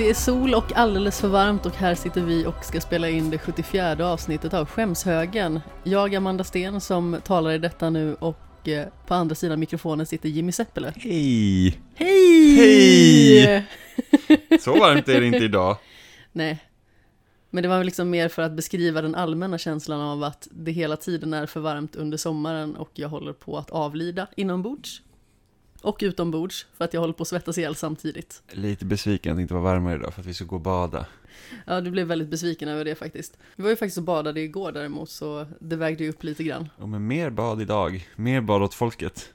Det är sol och alldeles för varmt och här sitter vi och ska spela in det 74 avsnittet av Skämshögen. Jag, Amanda Sten, som talar i detta nu och eh, på andra sidan mikrofonen sitter Jimmy Seppele. Hej! Hej! Hej! Så varmt är det inte idag. Nej. Men det var liksom mer för att beskriva den allmänna känslan av att det hela tiden är för varmt under sommaren och jag håller på att avlida inombords. Och utombords, för att jag håller på att svettas ihjäl samtidigt. Lite besviken att det inte var varmare idag för att vi ska gå och bada. Ja, du blev väldigt besviken över det faktiskt. Vi var ju faktiskt och badade igår däremot, så det vägde ju upp lite grann. Och med mer bad idag, mer bad åt folket.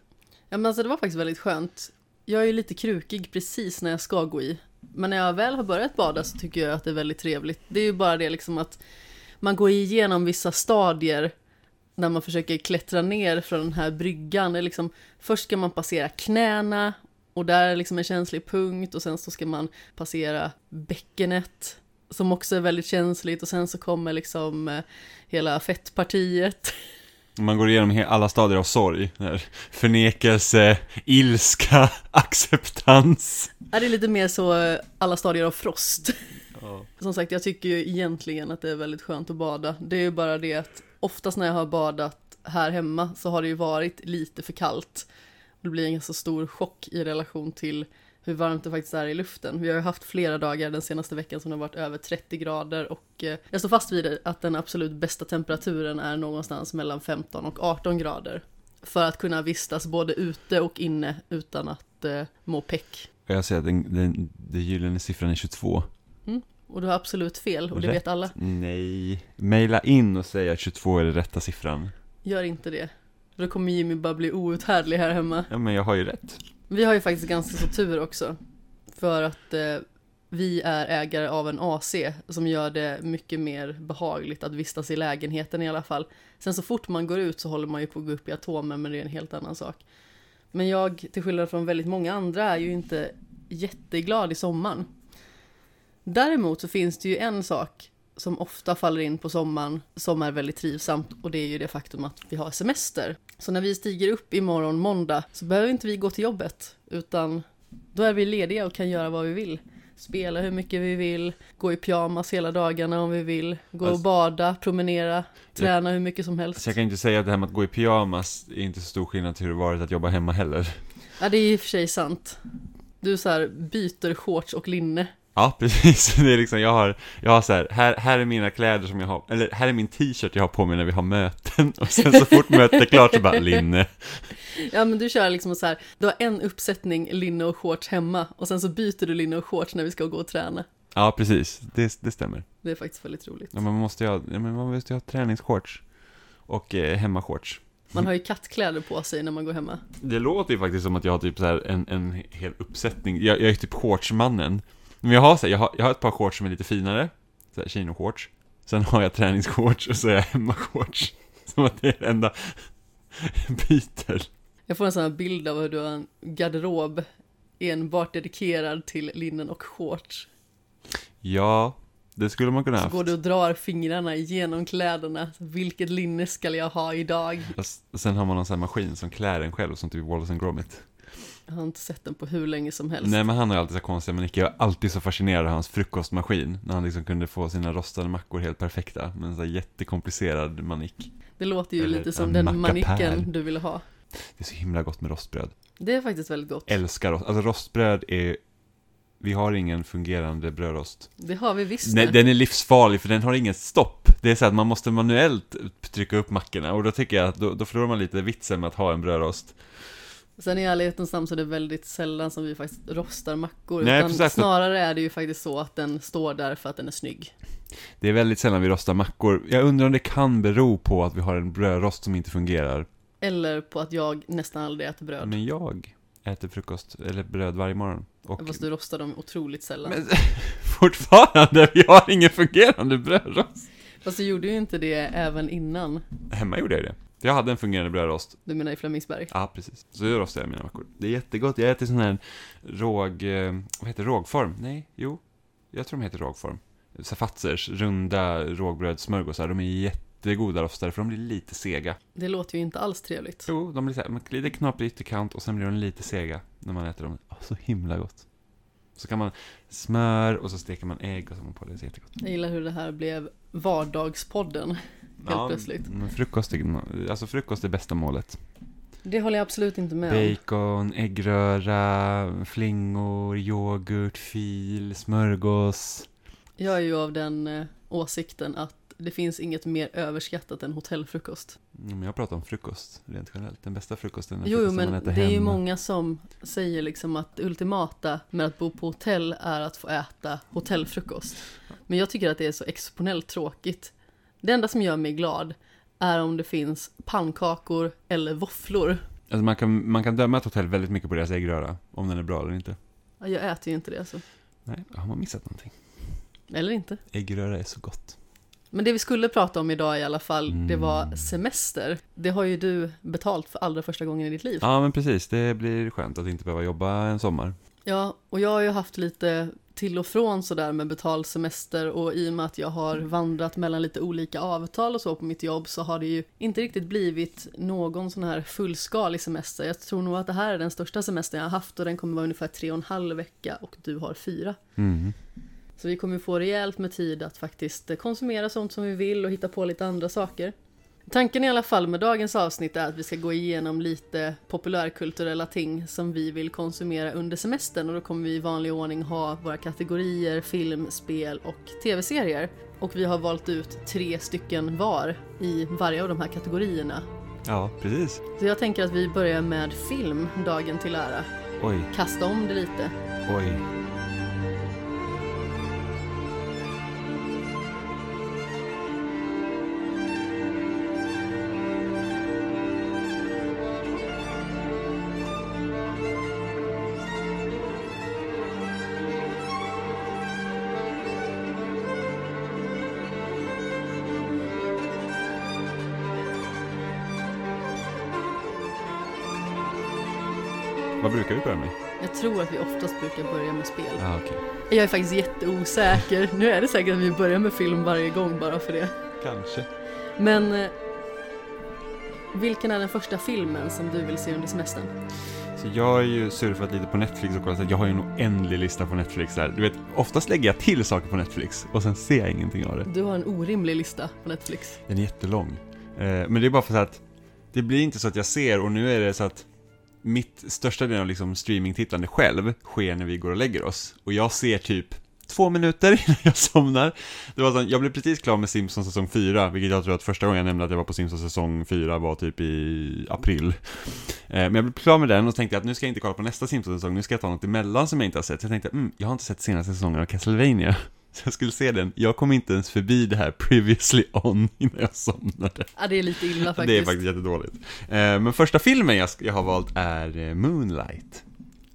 Ja, men alltså det var faktiskt väldigt skönt. Jag är ju lite krukig precis när jag ska gå i. Men när jag väl har börjat bada så tycker jag att det är väldigt trevligt. Det är ju bara det liksom att man går igenom vissa stadier när man försöker klättra ner från den här bryggan. Det är liksom, först ska man passera knäna och där är liksom en känslig punkt och sen så ska man passera bäckenet som också är väldigt känsligt och sen så kommer liksom eh, hela fettpartiet. Man går igenom alla stadier av sorg. Förnekelse, ilska, acceptans. Ja, det är lite mer så eh, alla stadier av frost. Som sagt, jag tycker ju egentligen att det är väldigt skönt att bada. Det är ju bara det att oftast när jag har badat här hemma så har det ju varit lite för kallt. Det blir en ganska stor chock i relation till hur varmt det faktiskt är i luften. Vi har ju haft flera dagar den senaste veckan som har varit över 30 grader och eh, jag står fast vid att den absolut bästa temperaturen är någonstans mellan 15 och 18 grader. För att kunna vistas både ute och inne utan att eh, må peck. Jag säger att den, den, den gyllene siffran är 22. Och du har absolut fel och det Rätt. vet alla. Nej. Maila in och säg att 22 är den rätta siffran. Gör inte det. För då kommer Jimmy bara bli outhärdlig här hemma. Ja men jag har ju rätt. Vi har ju faktiskt ganska så tur också. För att eh, vi är ägare av en AC som gör det mycket mer behagligt att vistas i lägenheten i alla fall. Sen så fort man går ut så håller man ju på att gå upp i atomer men det är en helt annan sak. Men jag, till skillnad från väldigt många andra, är ju inte jätteglad i sommaren. Däremot så finns det ju en sak som ofta faller in på sommaren som är väldigt trivsamt och det är ju det faktum att vi har semester. Så när vi stiger upp imorgon måndag så behöver inte vi gå till jobbet utan då är vi lediga och kan göra vad vi vill. Spela hur mycket vi vill, gå i pyjamas hela dagarna om vi vill, gå och Fast- bada, promenera, träna hur mycket som helst. Så jag kan inte säga att det här med att gå i pyjamas är inte så stor skillnad till hur det varit att jobba hemma heller. Ja, det är i och för sig sant. Du så här byter shorts och linne. Ja, precis. Det är liksom, jag har, jag har så här, här, här är mina kläder som jag har, eller här är min t-shirt jag har på mig när vi har möten. Och sen så fort mötet är klart så bara, linne. Ja men du kör liksom så här, du har en uppsättning linne och shorts hemma och sen så byter du linne och shorts när vi ska gå och träna. Ja, precis. Det, det stämmer. Det är faktiskt väldigt roligt. Ja, men man måste ha, men man måste ha träningsshorts. Och eh, hemmashorts. Man har ju kattkläder på sig när man går hemma. Det låter ju faktiskt som att jag har typ så här en, en hel uppsättning. Jag, jag är typ shortsmannen. Men jag har så här, jag har, jag har ett par shorts som är lite finare. Så här chino-shorts. Sen har jag träningsshorts och så är jag hemmashorts. Som att det är det enda byter. Jag får en sån här bild av hur du har en garderob enbart dedikerad till linnen och shorts. Ja, det skulle man kunna Så haft. går du och drar fingrarna igenom kläderna. Vilket linne ska jag ha idag? Och sen har man någon sån här maskin som klär en själv, som typ Wallace and Gromit. Jag har inte sett den på hur länge som helst. Nej men han har alltid så konstiga manicker, jag är alltid så fascinerad av hans frukostmaskin. När han liksom kunde få sina rostade mackor helt perfekta, med en här jättekomplicerad manick. Det låter ju Eller lite som en den manicken du ville ha. Det är så himla gott med rostbröd. Det är faktiskt väldigt gott. Älskar rost, alltså rostbröd är, vi har ingen fungerande brödrost. Det har vi visst Nej, den är livsfarlig för den har inget stopp. Det är så att man måste manuellt trycka upp mackorna och då tycker jag att då, då förlorar man lite vitsen med att ha en brödrost. Sen i ärlighetens namn så är det väldigt sällan som vi faktiskt rostar mackor. Nej, utan precis. snarare är det ju faktiskt så att den står där för att den är snygg. Det är väldigt sällan vi rostar mackor. Jag undrar om det kan bero på att vi har en brödrost som inte fungerar. Eller på att jag nästan aldrig äter bröd. Men jag äter frukost, eller bröd varje morgon. Och Fast du rostar dem otroligt sällan. Men fortfarande, vi har ingen fungerande brödrost. Fast du gjorde ju inte det även innan. Hemma gjorde jag det. Jag hade en fungerande brödrost. Du menar i Flemingsberg? Ja, precis. Så jag rostar jag mina mackor. Det är jättegott. Jag äter sån här råg... eh, Vad heter rågform? Nej, jo. Jag tror de heter rågform. Safatzers runda rågbrödssmörgåsar. De är jättegoda rostade för de blir lite sega. Det låter ju inte alls trevligt. Jo, de blir så här, lite knaprig ytterkant och sen blir de lite sega när man äter dem. Åh, så himla gott. Så kan man smör och så steker man ägg och så har man på det. Det är jättegott. Jag gillar hur det här blev vardagspodden. Helt plötsligt. Men frukost, är, alltså frukost är bästa målet. Det håller jag absolut inte med om. Bacon, äggröra, flingor, yoghurt, fil, smörgås. Jag är ju av den eh, åsikten att det finns inget mer överskattat än hotellfrukost. Men jag pratar om frukost rent generellt. Den bästa frukosten är Jo, frukosten men man äter det är ju många som säger liksom att det ultimata med att bo på hotell är att få äta hotellfrukost. Men jag tycker att det är så exceptionellt tråkigt. Det enda som gör mig glad är om det finns pannkakor eller våfflor. Alltså man, kan, man kan döma ett hotell väldigt mycket på deras äggröra. Om den är bra eller inte. Ja, Jag äter ju inte det alltså. Nej, har man missat någonting? Eller inte. Äggröra är så gott. Men det vi skulle prata om idag i alla fall, det Mm. var semester. Det har ju du betalt för allra första gången i ditt liv. Ja, men precis. Det blir skönt att inte behöva jobba en sommar. Ja, och jag har ju haft lite till och från sådär med betald semester och i och med att jag har vandrat mellan lite olika avtal och så på mitt jobb så har det ju inte riktigt blivit någon sån här fullskalig semester. Jag tror nog att det här är den största semestern jag har haft och den kommer vara ungefär tre och en halv vecka och du har fyra. Mm. Så vi kommer få rejält med tid att faktiskt konsumera sånt som vi vill och hitta på lite andra saker. Tanken i alla fall med dagens avsnitt är att vi ska gå igenom lite populärkulturella ting som vi vill konsumera under semestern och då kommer vi i vanlig ordning ha våra kategorier film, spel och tv-serier. Och vi har valt ut tre stycken var i varje av de här kategorierna. Ja, precis. Så jag tänker att vi börjar med film, dagen till ära. Oj, Kasta om det lite. oj. Brukar vi börja med? Jag tror att vi oftast brukar börja med spel. Ja, okej. Jag är faktiskt jätteosäker. Nu är det säkert att vi börjar med film varje gång bara för det. Kanske. Men eh, vilken är den första filmen som du vill se under semestern? Så jag har ju surfat lite på Netflix och kollat, så jag har ju en oändlig lista på Netflix där. Du vet, oftast lägger jag till saker på Netflix och sen ser jag ingenting av det. Du har en orimlig lista på Netflix. Den är jättelång. Eh, men det är bara för att det blir inte så att jag ser och nu är det så att mitt största del av liksom streamingtittande själv sker när vi går och lägger oss. Och jag ser typ två minuter innan jag somnar. Det var så, jag blev precis klar med Simpsons säsong 4, vilket jag tror att första gången jag nämnde att jag var på Simpsons säsong 4 var typ i april. Eh, men jag blev klar med den och tänkte att nu ska jag inte kolla på nästa Simpsons-säsong, nu ska jag ta något emellan som jag inte har sett. Så jag tänkte, mm, jag har inte sett senaste säsongen av Castlevania. Så jag skulle se den. Jag kom inte ens förbi det här previously on innan jag somnade. Ja, det är lite illa faktiskt. Det är faktiskt jättedåligt. Eh, men första filmen jag, jag har valt är eh, Moonlight.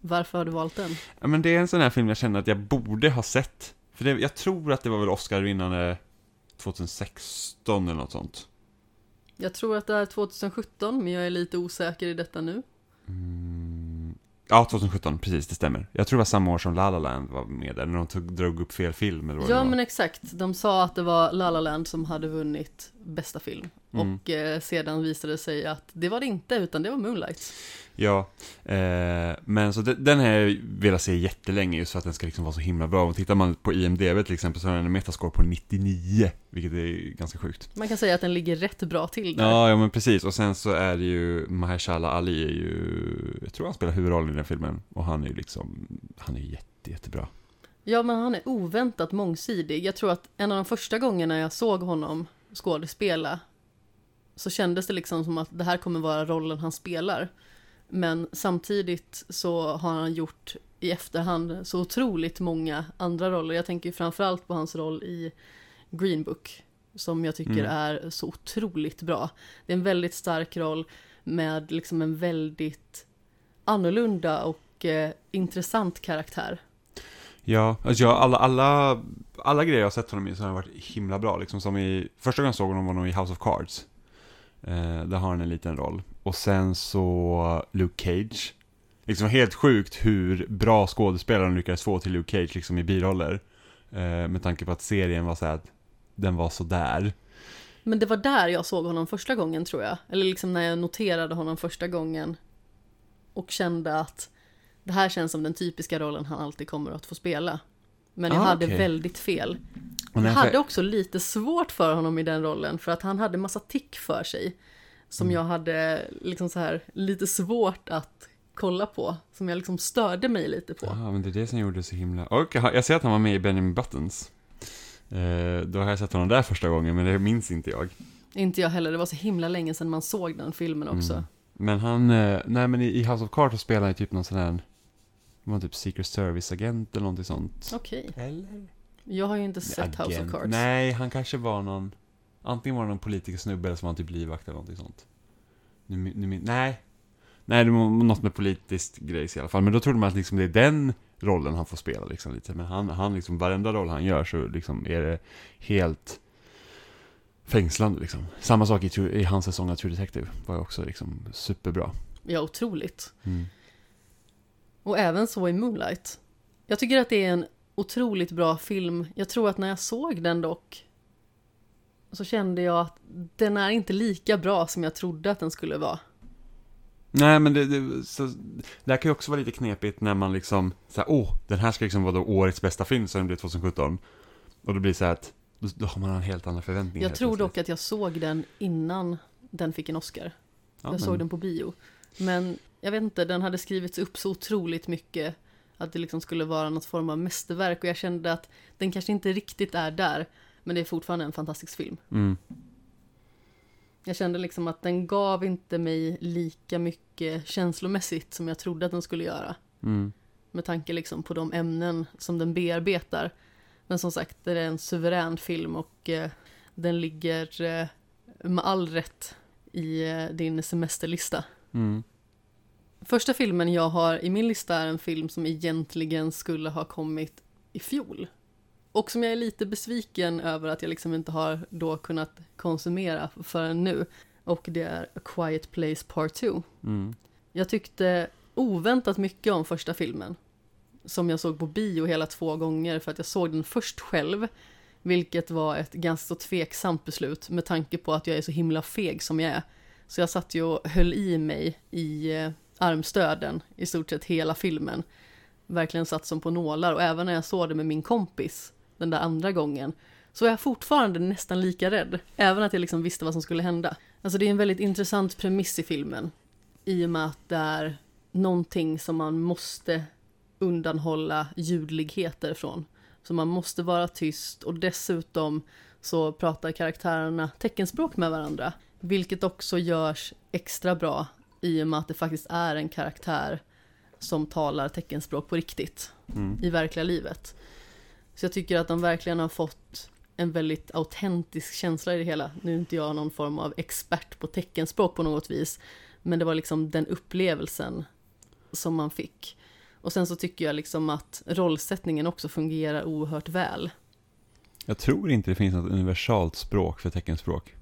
Varför har du valt den? Ja, men det är en sån här film jag känner att jag borde ha sett. För det, jag tror att det var väl Oscar-vinnande 2016 eller något sånt. Jag tror att det är 2017, men jag är lite osäker i detta nu. Mm, ja, 2017, precis, det stämmer. Jag tror det var samma år som La La Land var med där, när de tog, drog upp fel film eller vad det Ja, var. men exakt. De sa att det var La La Land som hade vunnit bästa film. Mm. Och eh, sedan visade det sig att det var det inte, utan det var Moonlight. Ja, eh, men så de, den har jag velat se jättelänge just för att den ska liksom vara så himla bra. Och tittar man på IMDB till exempel så har den en metascore på 99, vilket är ganska sjukt. Man kan säga att den ligger rätt bra till där. Ja, ja men precis. Och sen så är det ju, Mahershala Ali är ju, jag tror han spelar huvudrollen i den filmen. Och han är ju liksom, han är jätte, jättebra. Ja, men han är oväntat mångsidig. Jag tror att en av de första gångerna jag såg honom skådespela så kändes det liksom som att det här kommer vara rollen han spelar. Men samtidigt så har han gjort i efterhand så otroligt många andra roller. Jag tänker framförallt på hans roll i Green Book som jag tycker Mm. är så otroligt bra. Det är en väldigt stark roll med liksom en väldigt annorlunda och eh, intressant karaktär. Ja, alltså jag, alla, alla, alla grejer jag har sett honom i så har han varit himla bra. Liksom som i, första gången jag såg honom var nog i House of Cards. Eh, där har han en liten roll. Och sen så Luke Cage. Liksom helt sjukt hur bra skådespelaren lyckades få till Luke Cage liksom i biroller. Eh, med tanke på att serien var så här att den var så där. Men det var där jag såg honom första gången tror jag. Eller liksom när jag noterade honom första gången. Och kände att det här känns som den typiska rollen han alltid kommer att få spela. Men jag Ah, hade okej. väldigt fel. Jag hade också lite svårt för honom i den rollen för att han hade massa tick för sig. Som Mm. jag hade liksom så här lite svårt att kolla på. Som jag liksom störde mig lite på. Ja, men det är det som gjorde det så himla... Och jag ser att han var med i Benjamin Buttons. Eh, då har jag sett honom där första gången, men det minns inte jag. Inte jag heller, det var så himla länge sedan man såg den filmen också. Mm. Men han, eh, nej men i House of Cards spelar han ju typ någon sån här, var han typ Secret Service-agent eller någonting sånt. Okej, Eller? jag har ju inte sett House of Cards. Nej, han kanske var någon, antingen var det någon politisk snubbe eller så var han typ livvakt eller någonting sånt. Nu, nu, nej. Nej, det var något med politiskt grejs i alla fall. Men då trodde man att liksom det är den rollen han får spela liksom lite. Men han, han liksom, varenda roll han gör så liksom är det helt fängslande liksom. Samma sak i, i hans säsong av True Detective var ju också liksom superbra. Ja, otroligt. Mm. Och även så i Moonlight. Jag tycker att det är en otroligt bra film. Jag tror att när jag såg den dock så kände jag att den är inte lika bra som jag trodde att den skulle vara. Nej, men det, det, så, det här kan ju också vara lite knepigt när man liksom, så här, åh, den här ska liksom vara då årets bästa film, så den blir 2017. Och det blir så här att, då, då har man en helt annan förväntning. Jag tror dock att jag såg den innan den fick en Oscar. Ja, jag men- såg den på bio. Men jag vet inte, den hade skrivits upp så otroligt mycket att det liksom skulle vara något form av mästerverk och jag kände att den kanske inte riktigt är där. Men det är fortfarande en fantastisk film. Mm. Jag kände liksom att den gav inte mig lika mycket känslomässigt som jag trodde att den skulle göra. Mm. Med tanke liksom på de ämnen som den bearbetar. Men som sagt, det är en suverän film och eh, den ligger eh, med all rätt i eh, din semesterlista. Mm. Första filmen jag har i min lista är en film som egentligen skulle ha kommit i fjol. Och som jag är lite besviken över att jag liksom inte har då kunnat konsumera förrän nu. Och det är A Quiet Place Part 2. Mm. Jag tyckte oväntat mycket om första filmen. Som jag såg på bio hela två gånger för att jag såg den först själv. Vilket var ett ganska så tveksamt beslut med tanke på att jag är så himla feg som jag är. Så jag satt ju och höll i mig i eh, armstöden i stort sett hela filmen. Verkligen satt som på nålar och även när jag såg det med min kompis den där andra gången så är jag fortfarande nästan lika rädd. Även att jag liksom visste vad som skulle hända. Alltså det är en väldigt intressant premiss i filmen. I och med att det är någonting som man måste undanhålla ljudligheter från. Så man måste vara tyst och dessutom så pratar karaktärerna teckenspråk med varandra. Vilket också görs extra bra i och med att det faktiskt är en karaktär som talar teckenspråk på riktigt Mm. i verkliga livet. Så jag tycker att de verkligen har fått en väldigt autentisk känsla i det hela. Nu är inte jag någon form av expert på teckenspråk på något vis, men det var liksom den upplevelsen som man fick. Och sen så tycker jag liksom att rollsättningen också fungerar oerhört väl. Jag tror inte det finns något universalt språk för teckenspråk.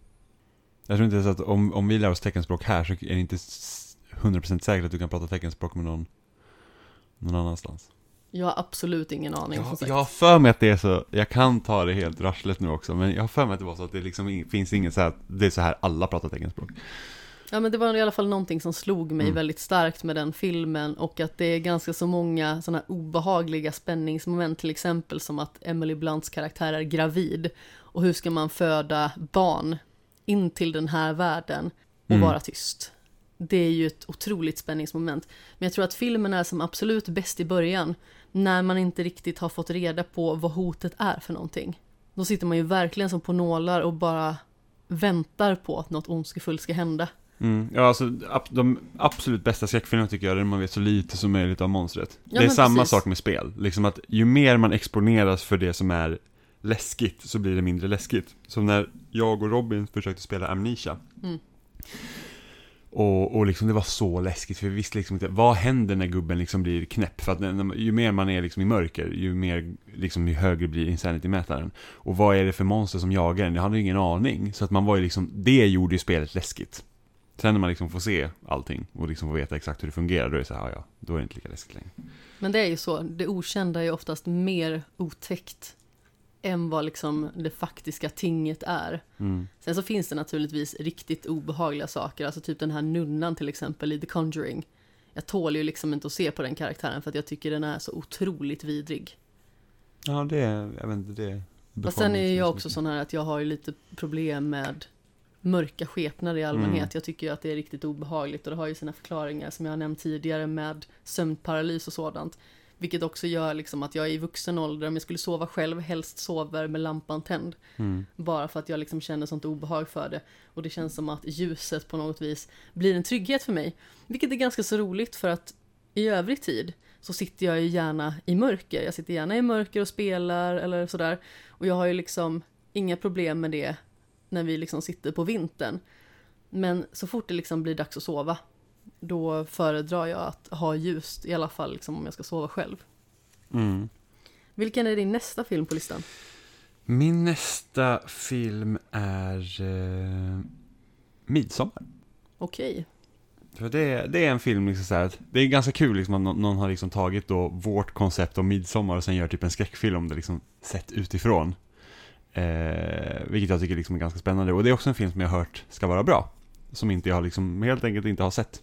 Jag tror inte ens att om, om vi lär oss teckenspråk här så är det inte s- 100% säkert att du kan prata teckenspråk med någon någon annanstans. Jag har absolut ingen aning. Jag, jag har för mig att det är så, jag kan ta det helt rasslet nu också, men jag har för mig att det var så att det liksom in- finns inget så här, att det är så här alla pratar teckenspråk. Ja men det var i alla fall någonting som slog mig Mm. väldigt starkt med den filmen och att det är ganska så många sådana obehagliga spänningsmoment till exempel som att Emily Blunts karaktär är gravid och hur ska man föda barn in till den här världen och Mm. vara tyst. Det är ju ett otroligt spänningsmoment. Men jag tror att filmen är som absolut bäst i början när man inte riktigt har fått reda på vad hotet är för någonting. Då sitter man ju verkligen som på nålar och bara väntar på att något ondskefullt ska hända. Mm. Ja, alltså de absolut bästa skräckfilmerna tycker jag är när man vet så lite som möjligt av monstret. Ja, det är samma precis. sak med spel, liksom att ju mer man exponeras för det som är läskigt så blir det mindre läskigt. Som när jag och Robin försökte spela Amnesia. Mm. Och, och liksom det var så läskigt, för vi visste liksom inte, vad händer när gubben liksom blir knäpp? För att när, ju mer man är liksom i mörker, ju mer, liksom ju högre blir insanity-mätaren. Och vad är det för monster som jagar en? Jag hade ju ingen aning. Så att man var ju liksom, det gjorde ju spelet läskigt. Sen när man liksom får se allting och liksom får veta exakt hur det fungerar, då är det så här, ja, då är det inte lika läskigt längre. Men det är ju så, det okända är oftast mer otäckt än vad liksom det faktiska tinget är. Mm. Sen så finns det naturligtvis riktigt obehagliga saker, alltså typ den här nunnan till exempel i The Conjuring. jag tål ju liksom inte att se på den karaktären för att jag tycker den är så otroligt vidrig. Ja, det är, jag vet inte, det Fast sen är jag också sån här att jag har ju lite problem med mörka skepnader i allmänhet. Mm. Jag tycker ju att det är riktigt obehagligt och det har ju sina förklaringar som jag har nämnt tidigare med sömnparalys och sådant. Vilket också gör liksom att jag i vuxen ålder, om jag skulle sova själv, helst sover med lampan tänd. Mm. Bara för att jag liksom känner sånt obehag för det. Och det känns som att ljuset på något vis blir en trygghet för mig. Vilket är ganska så roligt för att i övrig tid så sitter jag ju gärna i mörker. Jag sitter gärna i mörker och spelar eller sådär. Och jag har ju liksom inga problem med det när vi liksom sitter på vintern. Men så fort det liksom blir dags att sova, då föredrar jag att ha ljust, i alla fall liksom om jag ska sova själv. Mm. Vilken är din nästa film på listan? Min nästa film är eh, Midsommar. Okej. För det, det är en film, liksom så här, att det är ganska kul liksom att någon, någon har liksom tagit då vårt koncept om midsommar och sen gör typ en skräckfilm om det liksom sett utifrån. Eh, vilket jag tycker liksom är ganska spännande. Och det är också en film som jag har hört ska vara bra. Som inte jag har liksom, helt enkelt inte har sett.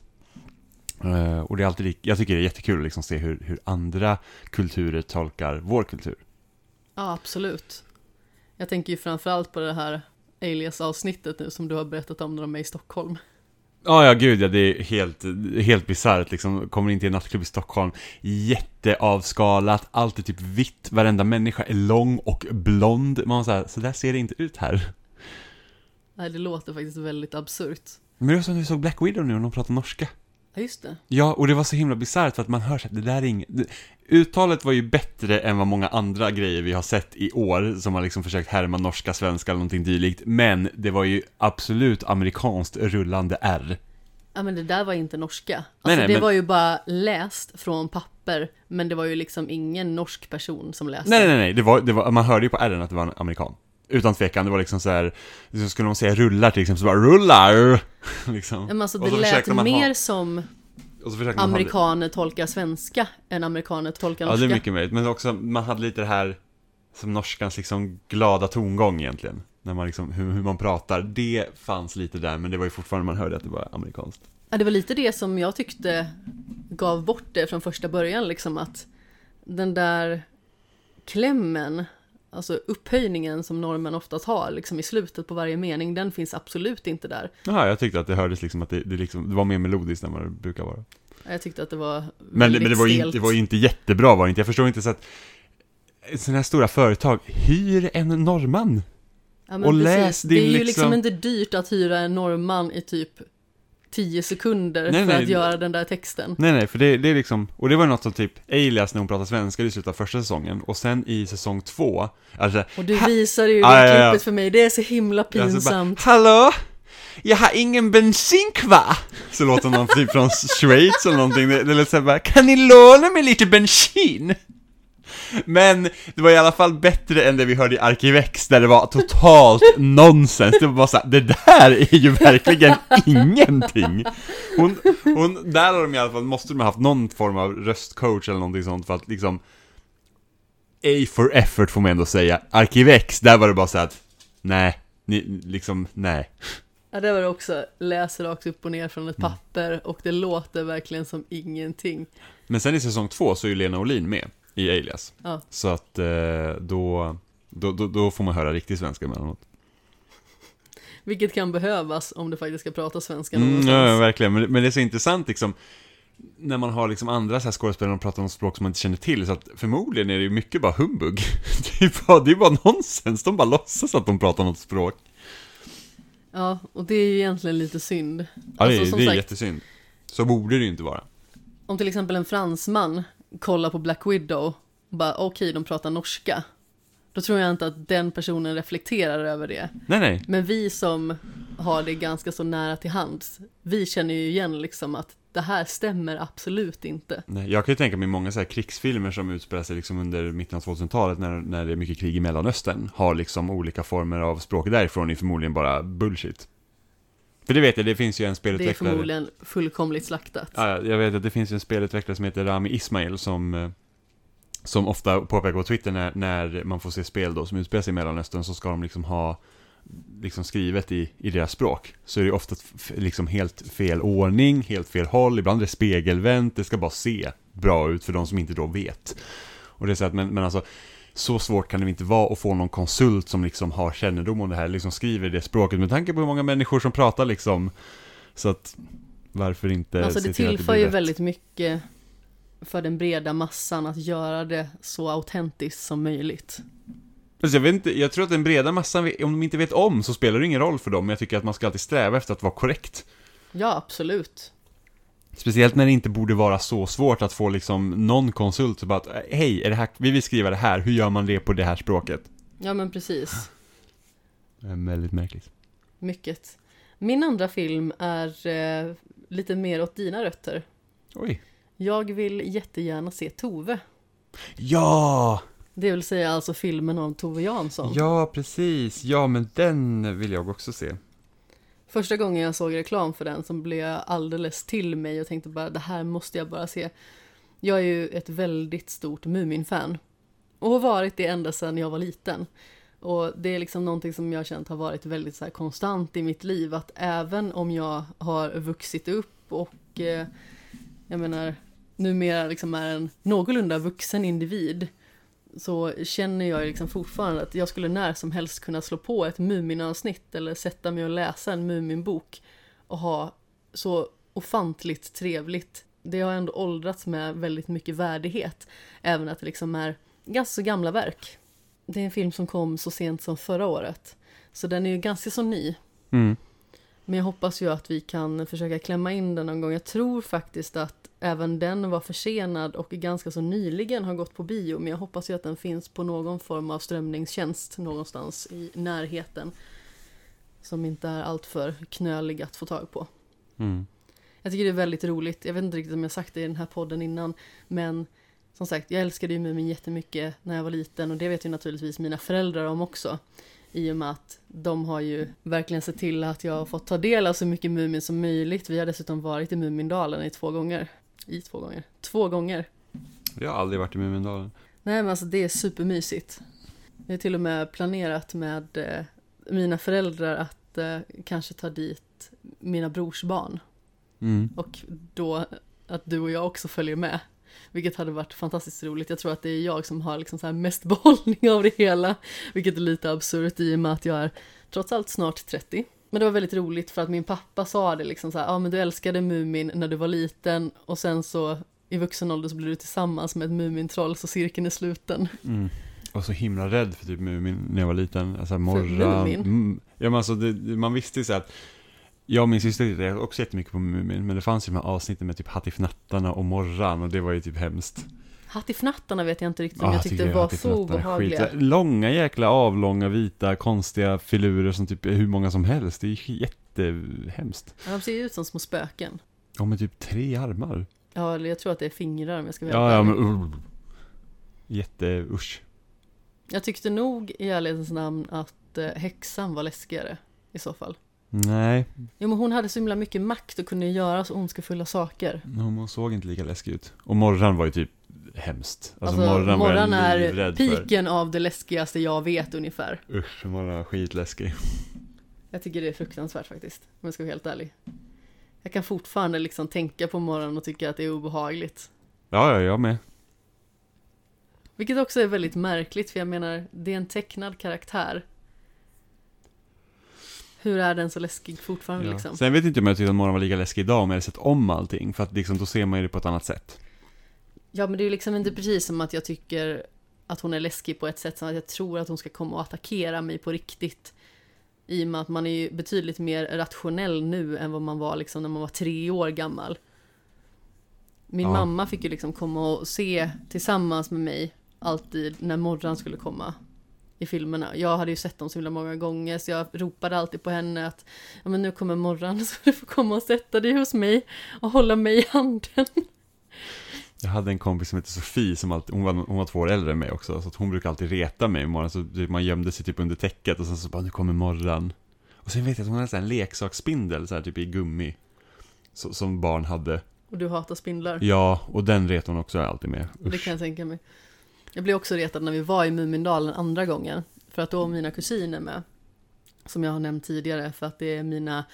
Eh, och det är alltid, jag tycker det är jättekul att liksom se hur, hur andra kulturer tolkar vår kultur. Ja, absolut. Jag tänker ju framförallt på det här Alias-avsnittet nu som du har berättat om när de är i Stockholm. Ja, ja, gud ja, det är helt, helt bisarrt liksom. Kommer in till en nattklubb i Stockholm, jätteavskalat, allt är typ vitt, varenda människa är lång och blond. Man så så där ser det inte ut här. Nej, det låter faktiskt väldigt absurt. Men det var som när vi såg Black Widow nu och de pratar norska. Ja, just det. Ja, och det var så himla bisarrt för att man hör så att det där är inget... det- Uttalet var ju bättre än vad många andra grejer vi har sett i år, som har liksom försökt härma norska, svenska eller någonting dylikt. Men det var ju absolut amerikanskt rullande R. Ja, men det där var inte norska. Alltså, Nej, nej, det men- var ju bara läst från papper, men det var ju liksom ingen norsk person som läste. Nej, nej, nej, det var, det var, man hörde ju på R'n att det var en amerikan. Utan tvekan, det var liksom så här, så skulle man säga rullar till exempel, så bara rullar! liksom. Ja, Men alltså, det lät ha- mer som ha det- amerikaner tolkar svenska än amerikaner tolkar Ja, norska. det är mycket möjligt, men också, man hade lite det här som norskans liksom glada tongång egentligen. När man liksom, hur, hur man pratar, det fanns lite där, men det var ju fortfarande man hörde att det var amerikanskt. Ja, det var lite det som jag tyckte gav bort det från första början, liksom att den där klämmen, alltså upphöjningen som normen oftast har, liksom i slutet på varje mening, den finns absolut inte där. Jaha, jag tyckte att det hördes liksom att det, det, liksom, det var mer melodiskt än vad det brukar vara. Jag tyckte att det var Men, men det, var ju, inte- det var inte jättebra var det inte, jag förstår inte så att sådana här stora företag, hyr en norrman! ja, och precis. läs Det är din ju liksom- liksom inte dyrt att hyra en norrman i typ 10 sekunder Nej, för nej. att göra den där texten. Nej nej, för det, det är liksom, och det var något som typ Alias när hon pratade svenska i slutet av första säsongen, och sen i säsong två, alltså Och du visade ju det klippet för mig, det är så himla Alltså bara, pinsamt. Hallå? Jag har ingen bensin kvar! Så låter någon typ från Schweiz eller någonting, det, det lät såhär bara Kan ni låna mig lite bensin? Men det var i alla fall bättre än det vi hörde i Arkivex där det var totalt nonsens. Det var bara såhär, det där är ju verkligen ingenting. Hon, hon, där har de i alla fall, måste de ha haft någon form av röstcoach eller någonting sånt för att liksom A for effort får man ändå säga. Arkivex, där var det bara så att nej, ni, liksom, nej. Ja, det var det också, läser rakt upp och ner från Mm. ett papper och det låter verkligen som ingenting. Men sen i säsong två så är ju Lena Olin med i Alias. Ja. Så att eh, då, då, då, då får man höra riktig svenska emellanåt. Vilket kan behövas om du faktiskt ska prata svenska Mm, någonstans. ja, ja, verkligen. Men, men det är så intressant liksom, när man har liksom andra så här skådespelare och pratar om språk som man inte känner till, så att förmodligen är det ju mycket bara humbug. Det är bara, det är bara nonsens, de bara låtsas att de pratar något språk. Ja, och det är ju egentligen lite synd. Ja, det, Alltså, är- som det är sagt- jättesynd. Så borde det ju inte vara. Om till exempel en fransman kollar på Black Widow och bara okej, de pratar norska. Då tror jag inte att den personen reflekterar över det. Nej, nej. Men vi som har det ganska så nära till hands, vi känner ju igen liksom att det här stämmer absolut inte. Nej, jag kan ju tänka mig många så här krigsfilmer som utspelar sig liksom under mitten av 2000-talet när, när det är mycket krig i Mellanöstern har liksom olika former av språk därifrån är förmodligen bara bullshit. För det vet jag, det finns ju en Det är spelutvecklare förmodligen fullkomligt slaktat. Ja, ja, jag vet att det finns ju en spelutvecklare som heter Rami Ismail som eh, som ofta påpekar på Twitter när, när man får se spel då som utspelar sig i Mellanöstern så ska de liksom ha liksom skrivet i, i deras språk så är det ofta liksom helt fel ordning, helt fel håll, ibland är det spegelvänt, det ska bara se bra ut för de som inte då vet. Och det är så att, men, men alltså, så svårt kan det inte vara att få någon konsult som liksom har kännedom om det här, liksom skriver det språket med tanke på hur många människor som pratar liksom. Så att, varför inte Alltså det tillför blir ju rätt? väldigt mycket för den breda massan att göra det så autentiskt som möjligt. Alltså jag, vet inte, jag tror att den breda massan, om de inte vet om så spelar det ingen roll för dem, men jag tycker att man ska alltid sträva efter att vara korrekt. Ja, absolut. Speciellt när det inte borde vara så svårt att få liksom någon konsult så bara att hej, är det här, vi vill skriva det här, hur gör man det på det här språket? Ja, men precis. Det är väldigt märkligt. Mycket. Min andra film är eh, lite mer åt dina rötter. Oj. Jag vill jättegärna se Tove. Ja! Det vill säga alltså filmen om Tove Jansson. Ja, precis. Ja, men den vill jag också se. Första gången jag såg reklam för den så blev jag alldeles till mig och tänkte bara det här måste jag bara se. Jag är ju ett väldigt stort Mumin-fan. Och har varit det ända sedan jag var liten. Och det är liksom någonting som jag har känt har varit väldigt så här konstant i mitt liv. Att även om jag har vuxit upp och eh, jag menar numera liksom är en någorlunda vuxen individ. Så känner jag liksom fortfarande att jag skulle när som helst kunna slå på ett Mumin-avsnitt eller sätta mig och läsa en Mumin-bok och ha så ofantligt trevligt. Det har ändå åldrats med väldigt mycket värdighet, även att det liksom är ganska så gamla verk. Det är en film som kom så sent som förra året, så den är ju ganska så ny. Mm. Men jag hoppas ju att vi kan försöka klämma in den någon gång. Jag tror faktiskt att även den var försenad och ganska så nyligen har gått på bio. Men jag hoppas ju att den finns på någon form av strömningstjänst någonstans i närheten. Som inte är alltför knölig att få tag på. Mm. Jag tycker det är väldigt roligt. Jag vet inte riktigt om jag sagt det i den här podden innan. Men som sagt, jag älskade ju Mumin jättemycket när jag var liten. Och det vet ju naturligtvis mina föräldrar om också. I och med att de har ju verkligen sett till att jag har fått ta del av så mycket Mumin som möjligt. Vi har dessutom varit i Mumindalen i två gånger. I två gånger? Två gånger. Jag har aldrig varit i Mumindalen. Nej men alltså det är supermysigt. Vi har till och med planerat med eh, mina föräldrar att eh, kanske ta dit mina brors barn. Mm. Och då att du och jag också följer med. Vilket hade varit fantastiskt roligt. Jag tror att det är jag som har liksom så här mest behållning av det hela. Vilket är lite absurt i och med att jag är trots allt snart 30. Men det var väldigt roligt för att min pappa sa det liksom så här, ja ah, men du älskade Mumin när du var liten och sen så i vuxen ålder så blir du tillsammans med ett Mumintroll så cirkeln är sluten. Mm. Jag var så himla rädd för typ Mumin när jag var liten. Alltså morran. Mumin? Mm. Ja men alltså det, man visste ju så att jag och min syster tittade också jättemycket på Mumin, men det fanns ju de här avsnitten med typ Hattifnattarna och Morran och det var ju typ hemskt. Hattifnattarna vet jag inte riktigt om Ah, jag tyckte var så obehagliga. skit. Långa jäkla avlånga vita konstiga filurer som typ är hur många som helst. Det är jättehemskt. Ja, De ser ju ut som små spöken. Ja med typ tre armar. Ja, eller jag tror att det är fingrar om jag ska vara Ja, ja men uh. Jätteusch. Jag tyckte nog i ärlighetens namn att eh, häxan var läskigare i så fall. Nej, Jo men hon hade så himla mycket makt och kunde göra så ondskefulla saker. hon såg inte lika läskig ut. Och Morran var ju typ hemskt. Alltså, Alltså, Morran jag är livrädd för. piken av det läskigaste jag vet ungefär. Usch, Morran var skitläskig. Jag tycker det är fruktansvärt faktiskt, om jag ska vara helt ärlig. Jag kan fortfarande liksom tänka på morgonen och tycka att det är obehagligt. Ja, ja, jag med. Vilket också är väldigt märkligt, för jag menar, det är en tecknad karaktär. Hur är den så läskig fortfarande Ja. liksom? Sen vet inte om jag tyckte att Morran var lika läskig idag om jag hade sett om allting. För att liksom, då ser man ju det på ett annat sätt. Ja, men det är ju liksom inte precis som att jag tycker att hon är läskig på ett sätt som att jag tror att hon ska komma och attackera mig på riktigt. I och med att man är ju betydligt mer rationell nu än vad man var liksom när man var tre år gammal. Min Ja. mamma fick ju liksom komma och se tillsammans med mig alltid när Morran skulle komma i filmerna. Jag hade ju sett dem så himla många gånger så jag ropade alltid på henne att ja men nu kommer Morran så du får komma och sätta dig hos mig och hålla mig i handen. Jag hade en kompis som hette Sofie, som alltid, hon, var, hon var två år äldre än mig också, så hon brukade alltid reta mig i morgon, så typ, man gömde sig typ under täcket och sen så bara, nu kommer morran. Och sen vet jag att hon hade en leksaksspindel, så här typ i gummi, så, som barn hade. Och du hatar spindlar. Ja, och den retade hon också alltid med. Det Usch. kan jag tänka mig. Jag blev också retad när vi var i Mumindalen andra gången. För att då var mina kusiner med. Som jag har nämnt tidigare för att det är mina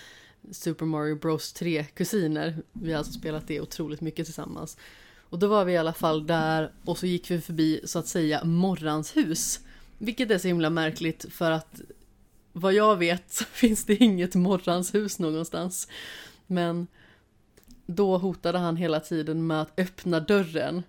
Super Mario Bros 3 kusiner. Vi har alltså spelat det otroligt mycket tillsammans. Och då var vi i alla fall där och så gick vi förbi så att säga Morrans hus. Vilket är så himla märkligt för att vad jag vet så finns det inget Morrans hus någonstans. Men då hotade han hela tiden med att öppna dörren.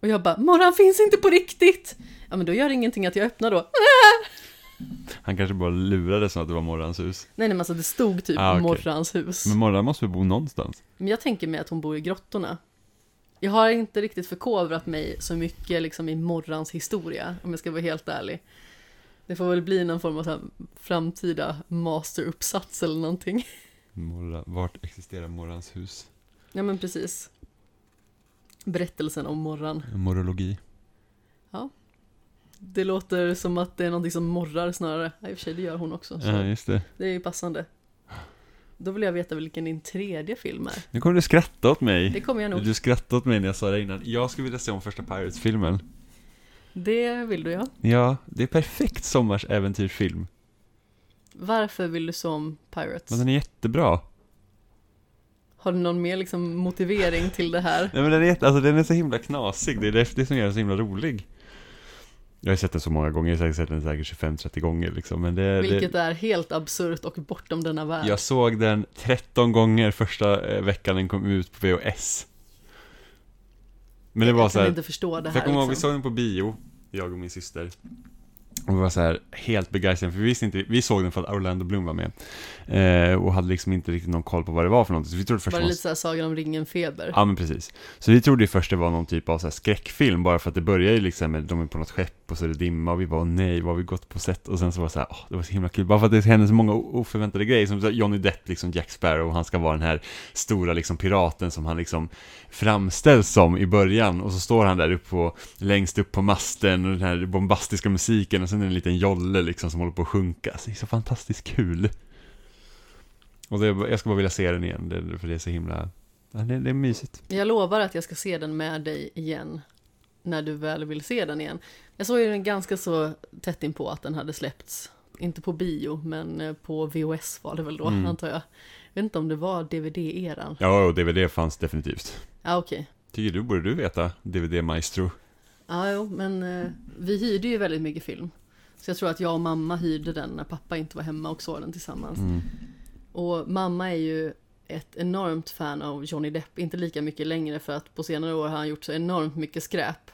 Och jag bara, Morran finns inte på riktigt! Ja men då gör det ingenting att jag öppnar då. Han kanske bara lurade så att det var Morrans hus. Nej nej men alltså det stod typ Ah, okej. Morrans hus. Men Morran måste väl bo någonstans? Men jag tänker mig att hon bor i grottorna. Jag har inte riktigt förkovrat mig så mycket liksom i Morrans historia, om jag ska vara helt ärlig. Det får väl bli någon form av så här framtida masteruppsats eller någonting. Morra, vart existerar Morrans hus? Ja men precis. Berättelsen om Morran. Morologi. Det låter som att det är någonting som morrar snarare. Ja, i och för sig, det gör hon också. Så Ja, just det. Det är ju passande. Då vill jag veta vilken din tredje film är. Nu kommer du skratta åt mig. Det kommer jag nog. Du skrattade åt mig när jag sa det innan. Jag skulle vilja se om första Pirates-filmen. Det vill du ja. Ja, det är perfekt sommarsäventyrsfilm. Varför vill du så om Pirates? Men den är jättebra. Har du någon mer liksom motivering till det här? Nej men den är, jätte- alltså, den är så himla knasig, det är det som gör den så himla rolig. Jag har sett den så många gånger, jag har sett den säkert 25-30 gånger liksom, men det, Vilket det är helt absurt och bortom denna värld. Jag såg den 13 gånger första eh, veckan den kom ut på VHS. Men det var jag så kan här, inte förstå det för jag här kommer ihåg, vi liksom. såg den på bio, jag och min syster. Och vi var så här helt begeistrade, för vi visste inte, vi såg den för att Orlando Bloom var med. Eh, och hade liksom inte riktigt någon koll på vad det var för någonting, så vi trodde först Var det lite såhär Sagan om ringen-feber? Ja men precis. Så vi trodde ju först det var någon typ av så skräckfilm, bara för att det börjar ju liksom med de är på något skepp och så är det dimma och vi bara nej, vad har vi gått på sätt? Och sen så var det så här, åh, det var så himla kul, bara för att det hände så många oförväntade grejer, som Johnny Depp, liksom Jack Sparrow, och han ska vara den här stora liksom piraten som han liksom framställs som i början, och så står han där upp på, längst upp på masten, och den här bombastiska musiken, och sen en liten jolle liksom som håller på att sjunka, så det är så fantastiskt kul. Och det, jag ska bara vilja se den igen, det, för det är så himla, det, det är mysigt. Jag lovar att jag ska se den med dig igen. När du väl vill se den igen. Jag såg ju den ganska så tätt in på att den hade släppts. Inte på bio, men eh, på VHS var det väl då, Mm. antar jag. Jag vet inte om det var DVD-eran. Ja, och DVD fanns definitivt. Ja, okej. Tycker du, borde du veta, DVD Maestro. Ja, jo, men eh, vi hyrde ju väldigt mycket film. Så jag tror att jag och mamma hyrde den när pappa inte var hemma och såg den tillsammans. Mm. Och mamma är ju ett enormt fan av Johnny Depp, inte lika mycket längre för att på senare år har han gjort så enormt mycket skräp.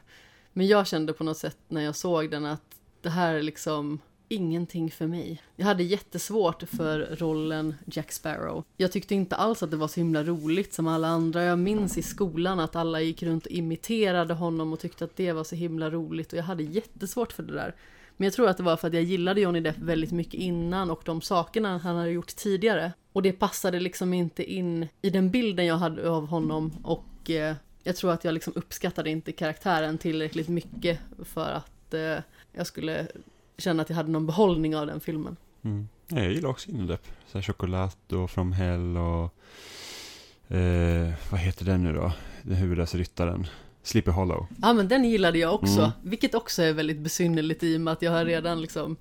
Men jag kände på något sätt när jag såg den att det här är liksom ingenting för mig. Jag hade jättesvårt för rollen Jack Sparrow. Jag tyckte inte alls att det var så himla roligt som alla andra. Jag minns i skolan att alla gick runt och imiterade honom och tyckte att det var så himla roligt och jag hade jättesvårt för det där. Men jag tror att det var för att jag gillade Johnny Depp väldigt mycket innan och de sakerna han hade gjort tidigare. Och det passade liksom inte in i den bilden jag hade av honom och eh, jag tror att jag liksom uppskattade inte karaktären tillräckligt mycket för att eh, jag skulle känna att jag hade någon behållning av den filmen. Mm. Jag gillar också Johnny Depp. Så här Chocolat och From Hell och... Eh, vad heter den nu då? Den huvudlösa ryttaren. Sleepy Hollow. Ja men den gillade jag också, Mm. vilket också är väldigt besynnerligt i och med att jag har redan liksom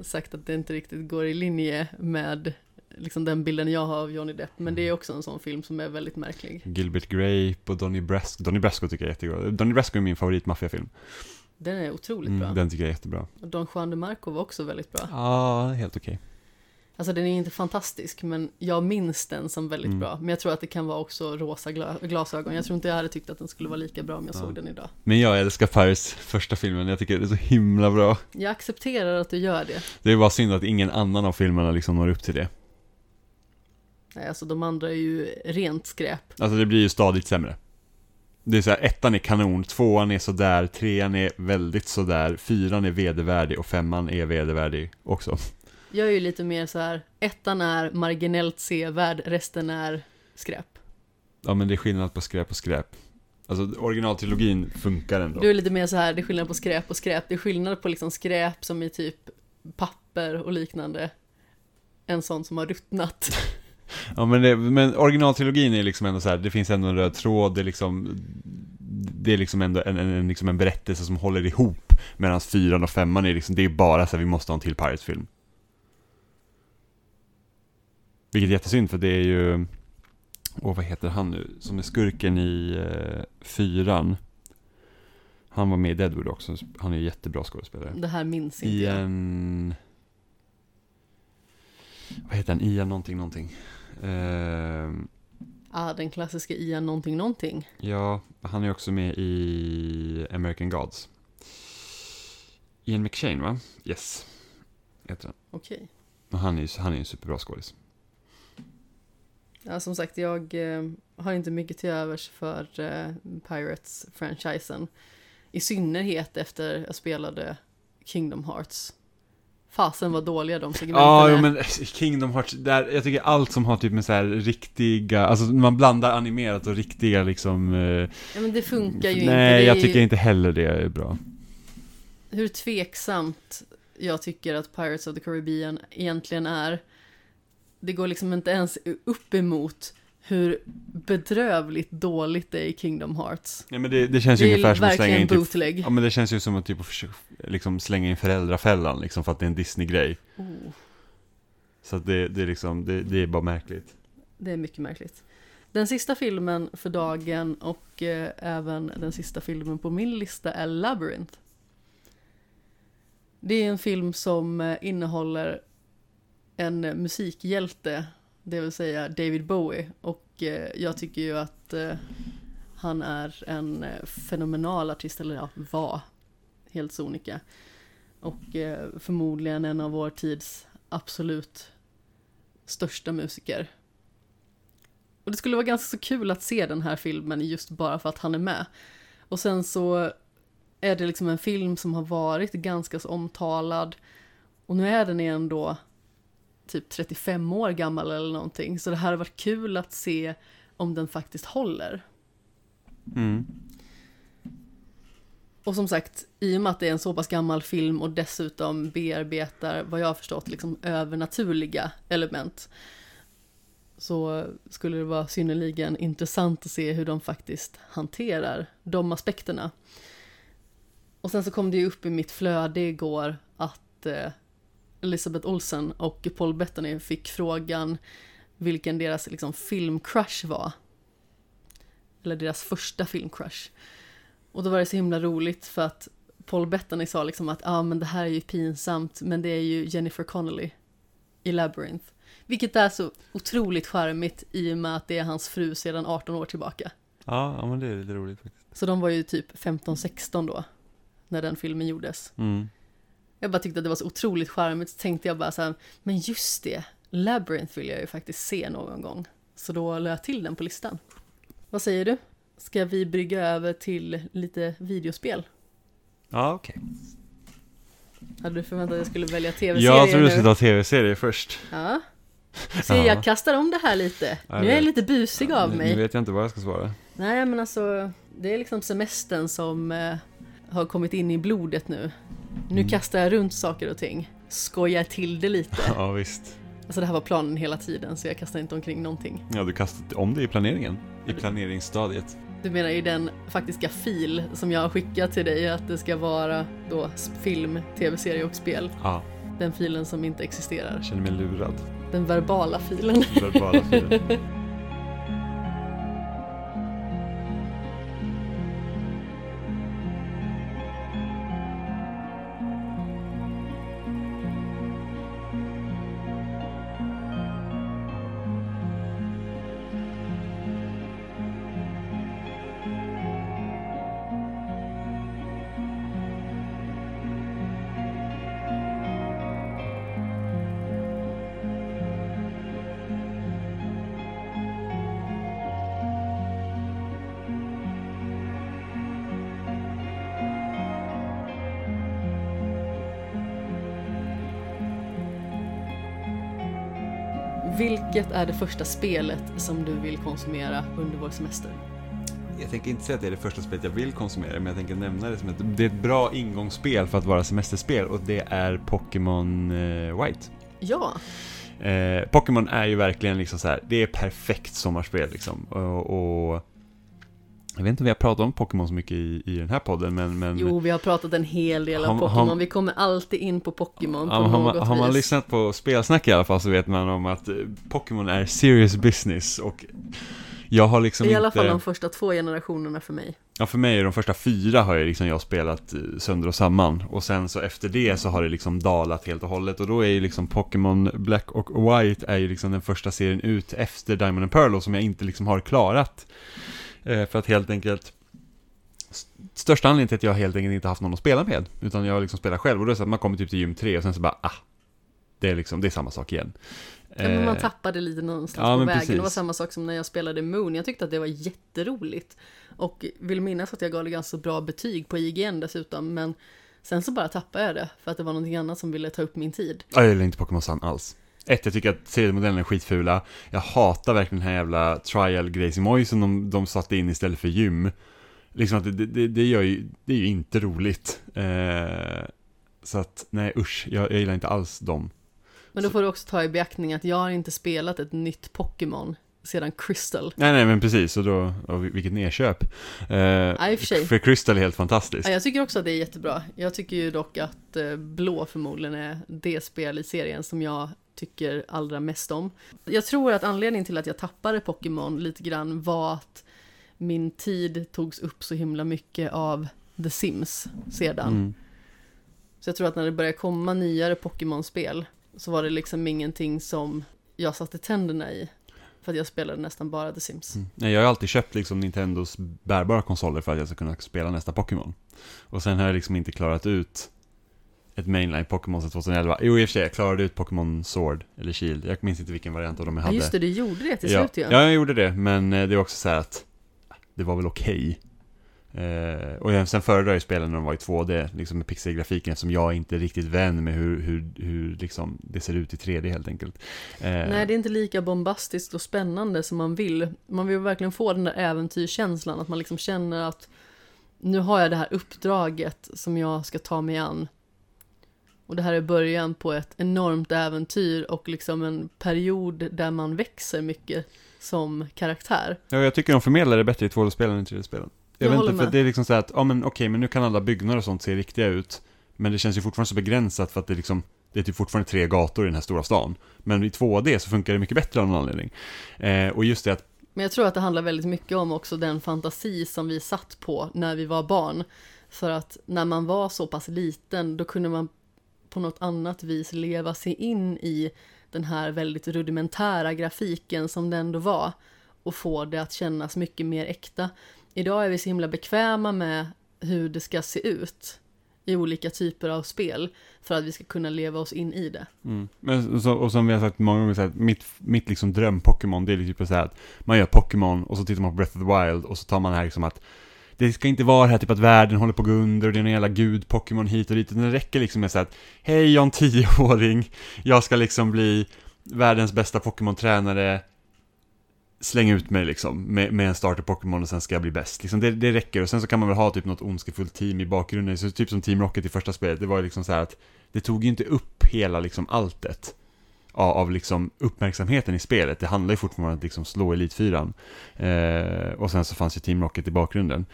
sagt att det inte riktigt går i linje med liksom den bilden jag har av Johnny Depp. Men det är också en sån film som är väldigt märklig. Gilbert Grape och Donnie Brasco. Donnie Brasco tycker jag är jättegod. Donnie Brasco är min favorit maffiafilm. Den är otroligt Mm, bra. den tycker jag är jättebra. Och Don Juan de Marco var också väldigt bra. Ja, helt okej. Alltså den är inte fantastisk, men jag minns den som väldigt Mm. bra. Men jag tror att det kan vara också rosa gla- glasögon. Jag tror inte jag hade tyckt att den skulle vara lika bra om jag Ja. såg den idag. Men jag älskar Pirates första filmen. Jag tycker det är så himla bra. Jag accepterar att du gör det. Det är bara synd att ingen annan av filmerna liksom når upp till det. Nej, alltså de andra är ju rent skräp. Alltså det blir ju stadigt sämre. Det är så här, ettan är kanon, tvåan är sådär, trean är väldigt sådär, fyran är vedervärdig och femman är vedervärdig också. Jag är ju lite mer så här, ettan är marginellt sevärd, resten är skräp. Ja men det är skillnad på skräp och skräp. Alltså originaltrilogin funkar ändå. Du är lite mer så här, det är skillnad på skräp och skräp. Det är skillnad på liksom skräp som i typ papper och liknande. En sån som har ruttnat. Ja men, det, men originaltrilogin är liksom ändå så här, det finns ändå en röd tråd, det är liksom Det är liksom ändå en, en, en, liksom en berättelse som håller ihop Medan fyran och femman är liksom, det är bara så här, vi måste ha en till Pirates-film Vilket är jättesynd för det är ju, åh vad heter han nu, som är skurken i eh, fyran. Han var med i Deadwood också, han är ju jättebra skådespelare. Det här minns inte jag. Ian... Vad heter han? Ian någonting någonting. Eh, Ah, den klassiska Ian någonting någonting. ja, han är också med i American Gods. Ian McShane va? Yes. Heter han. Okej. Och han är ju han är en superbra skådis. Ja, som sagt, jag eh, har inte mycket till övers för eh, Pirates-franchisen. I synnerhet efter jag spelade Kingdom Hearts. Fasen vad dåliga de segmenten Ja, är. jo, men Kingdom Hearts, där, jag tycker allt som har typ med så här riktiga, alltså man blandar animerat och riktiga liksom eh, Ja, men det funkar ju inte. Nej, Det är jag ju tycker inte heller det är bra. Hur tveksamt jag tycker att Pirates of the Caribbean egentligen är. Det går liksom inte ens upp emot hur bedrövligt dåligt det är i Kingdom Hearts. Ja, men det, det känns ju Det är ungefär som att slänga in typ. Ja men det känns ju som att typ liksom slänga in föräldrafällan liksom för att det är en Disney-grej. Oh, Så att det, det är liksom, det, det är bara märkligt. det är mycket märkligt. Den sista filmen för dagen och eh, även den sista filmen på min lista är Labyrinth. Det är en film som eh, innehåller en musikhjälte, det vill säga David Bowie. Och eh, jag tycker ju att eh, han är en eh, fenomenal artist, eller ja, var helt sonika. Och eh, förmodligen en av vår tids absolut största musiker. Och det skulle vara ganska så kul att se den här filmen just bara för att han är med. Och sen så är det liksom en film som har varit ganska så omtalad. Och nu är den ändå typ 35 år gammal eller någonting. Så det här har varit kul att se om den faktiskt håller. Mm. Och som sagt, i och med att det är en så pass gammal film och dessutom bearbetar, vad jag har förstått, liksom övernaturliga element. Så skulle det vara synnerligen intressant att se hur de faktiskt hanterar de aspekterna. Och sen så kom det ju upp i mitt flöde igår att eh, Elizabeth Olsen och Paul Bettany fick frågan vilken deras liksom, filmcrush var. Eller deras första filmcrush. Och då var det så himla roligt för att Paul Bettany sa liksom att ja ah, men det här är ju pinsamt men det är ju Jennifer Connelly i Labyrinth. Vilket är så otroligt charmigt i och med att det är hans fru sedan 18 år tillbaka. Ja, ja men det är lite roligt faktiskt. Så de var ju typ 15-16 då, när den filmen gjordes. Mm. Jag bara tyckte att det var så otroligt charmigt, så tänkte jag bara så här, men just det, Labyrinth vill jag ju faktiskt se någon gång. Så då lade jag till den på listan. Vad säger du? Ska vi brygga över till lite videospel? Ja, okej. Hade du förväntat att jag skulle välja tv-serier Jag tror du skulle ta tv-serier först. Ja. Ja. jag kastar om det här lite. Ja, jag nu är jag lite busig av Nu- mig. Nu vet jag inte vad jag ska svara. Nej, men alltså, det är liksom semestern som eh, har kommit in i blodet nu. Nu Mm. kastar jag runt saker och ting. Skojar till det lite. Ja, visst. Alltså det här var planen hela tiden, så jag kastar inte omkring någonting. Ja, du kastade om det i planeringen. I planeringsstadiet. Du menar i den faktiska fil som jag har skickat till dig, att det ska vara då film, tv-serie och spel. Ja, Den filen som inte existerar. jag känner mig lurad. Den verbala filen. Verbala filen. Vilket är det första spelet som du vill konsumera under vår semester? Jag tänker inte säga att det är det första spelet jag vill konsumera, men jag tänker nämna det som ett, det är ett bra ingångsspel för att vara semesterspel och det är Pokémon eh, White. Ja, Eh, Pokémon är ju verkligen liksom så här, det är perfekt sommarspel liksom. Och, och Jag vet inte om vi har pratat om Pokémon så mycket i, i den här podden, men... men Jo, vi har pratat en hel del om Pokémon. Vi kommer alltid in på Pokémon på har, något man, har man vis. lyssnat på spelsnack i alla fall så vet man om att eh, Pokémon är serious business och jag har liksom I inte... alla fall de första två generationerna för mig. Ja, för mig är de första fyra har jag liksom jag spelat eh, sönder och samman och sen så efter det så har det liksom dalat helt och hållet och då är ju liksom Pokémon Black och White är ju liksom den första serien ut efter Diamond and Pearl och som jag inte liksom har klarat. Eh, för att helt enkelt st- Största anledningen till att jag helt enkelt inte haft någon att spela med Utan jag liksom spelat själv och då är det så att man kommer typ till gym 3 och sen så bara ah Det är liksom, det är samma sak igen Ja, men man Eh, tappade lite någonstans ja, på vägen. Det var precis. samma sak som när jag spelade Moon. Jag tyckte att det var jätteroligt. Och vill minnas att jag gav det ganska bra betyg på IGN dessutom. Men sen så bara tappade jag det. För att det var någonting annat som ville ta upp min tid. Ja, jag gillar inte Pokémon Sun alls. Ett, jag tycker att seriemodellen är skitfula. Jag hatar verkligen den här jävla trial-grejsimoj som de, de satte in istället för gym. Liksom att det, det, det, gör ju, det är ju inte roligt. Eh, så att, nej usch, jag, jag gillar inte alls dem. Men då får du också ta i beaktning att jag har inte spelat ett nytt Pokémon sedan Crystal. Nej, nej, men precis, och då, och vilket nedköp. Eh, Ja, för för Crystal är helt fantastiskt. Ja, jag tycker också att det är jättebra. Jag tycker ju dock att eh, Blå förmodligen är det spel i serien som jag tycker allra mest om. Jag tror att anledningen till att jag tappade Pokémon lite grann var att min tid togs upp så himla mycket av The Sims sedan. Mm. Så jag tror att när det började komma nyare Pokémon-spel så var det liksom ingenting som jag satte tänderna i. För att jag spelade nästan bara The Sims. Mm. Nej, jag har alltid köpt liksom Nintendos bärbara konsoler för att jag ska kunna spela nästa Pokémon. Och sen har jag liksom inte klarat ut ett mainline Pokémon sedan 2011. Jo, i och för sig, jag klarade ut Pokémon Sword, eller Shield. Jag minns inte vilken variant av dem jag Ja hade. just det, du gjorde det till ja. slut ju. ja, jag gjorde det, men eh, det är också så här att det var väl okej. Eh, och sen föredrar jag spelen när de var i 2D, liksom med pixelgrafiken, eftersom jag är inte riktigt vän med hur, hur, hur liksom det ser ut i 3D helt enkelt. Eh, Nej, det är inte lika bombastiskt och spännande som man vill. Man vill verkligen få den där äventyrskänslan, att man liksom känner att nu har jag det här uppdraget som jag ska ta mig an. Och det här är början på ett enormt äventyr och liksom en period där man växer mycket som karaktär. Ja, jag tycker de förmedlar det bättre i 2D-spelen än i 3D-spelen. Jag, Jag vet inte, för det är liksom så att, ja men okej, men nu kan alla byggnader och sånt se riktiga ut. Men det känns ju fortfarande så begränsat för att det är liksom, det är typ fortfarande tre gator i den här stora stan. Men i 2D så funkar det mycket bättre av någon anledning. Eh, och just det att, Men jag tror att det handlar väldigt mycket om också den fantasi som vi satt på när vi var barn. För att när man var så pass liten, då kunde man på något annat vis leva sig in i den här väldigt rudimentära grafiken som det ändå var. Och få det att kännas mycket mer äkta. Idag är vi så himla bekväma med hur det ska se ut i olika typer av spel för att vi ska kunna leva oss in i det. mm. men, så, och som vi har sagt många gånger, så här, mitt, mitt liksom dröm-Pokémon, det är typ så här att man gör Pokémon och så tittar man på Breath of the Wild och så tar man det här liksom att det ska inte vara det här typ att världen håller på att gå under och det är en jävla gud-Pokémon hit och dit. utan Det räcker liksom med så att Hej, jag är en tioåring. Jag ska liksom bli världens bästa Pokémon-tränare. Släng ut mig liksom med, med en starter-Pokémon och sen ska jag bli bäst. Liksom det, det räcker. Och sen så kan man väl ha typ något ondskefullt team i bakgrunden. Så typ som Team Rocket i första spelet. Det var ju liksom så här att det tog ju inte upp hela liksom alltet av, av liksom uppmärksamheten i spelet. Det handlar ju fortfarande om att liksom slå Elitfyran. Eh, och sen så fanns ju Team Rocket i bakgrunden.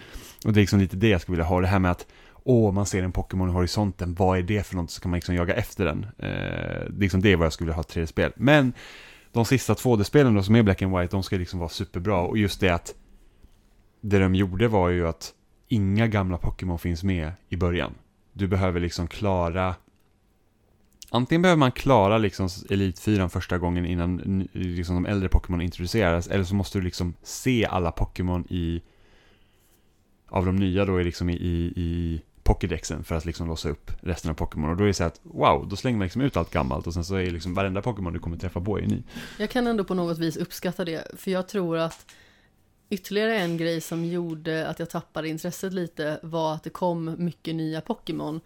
Och det är liksom lite det jag skulle vilja ha. Det här med att Åh, man ser en Pokémon i horisonten, vad är det för något? Så kan man liksom jaga efter den. Eh, det är liksom vad jag skulle vilja ha ett 3D-spel. Men de sista 2D-spelen då som är Black and White, de ska liksom vara superbra. Och just det att det de gjorde var ju att inga gamla Pokémon finns med i början. Du behöver liksom klara Antingen behöver man klara liksom Elitfyran första gången innan liksom de äldre Pokémon introduceras, eller så måste du liksom se alla Pokémon i av de nya då är liksom i, i, i Pokédexen för att liksom låsa upp resten av Pokémon. Och då är det så att, wow, då slänger man liksom ut allt gammalt och sen så är liksom varenda Pokémon du kommer träffa på är ny. Jag kan ändå på något vis uppskatta det, för jag tror att ytterligare en grej som gjorde att jag tappade intresset lite var att det kom mycket nya Pokémon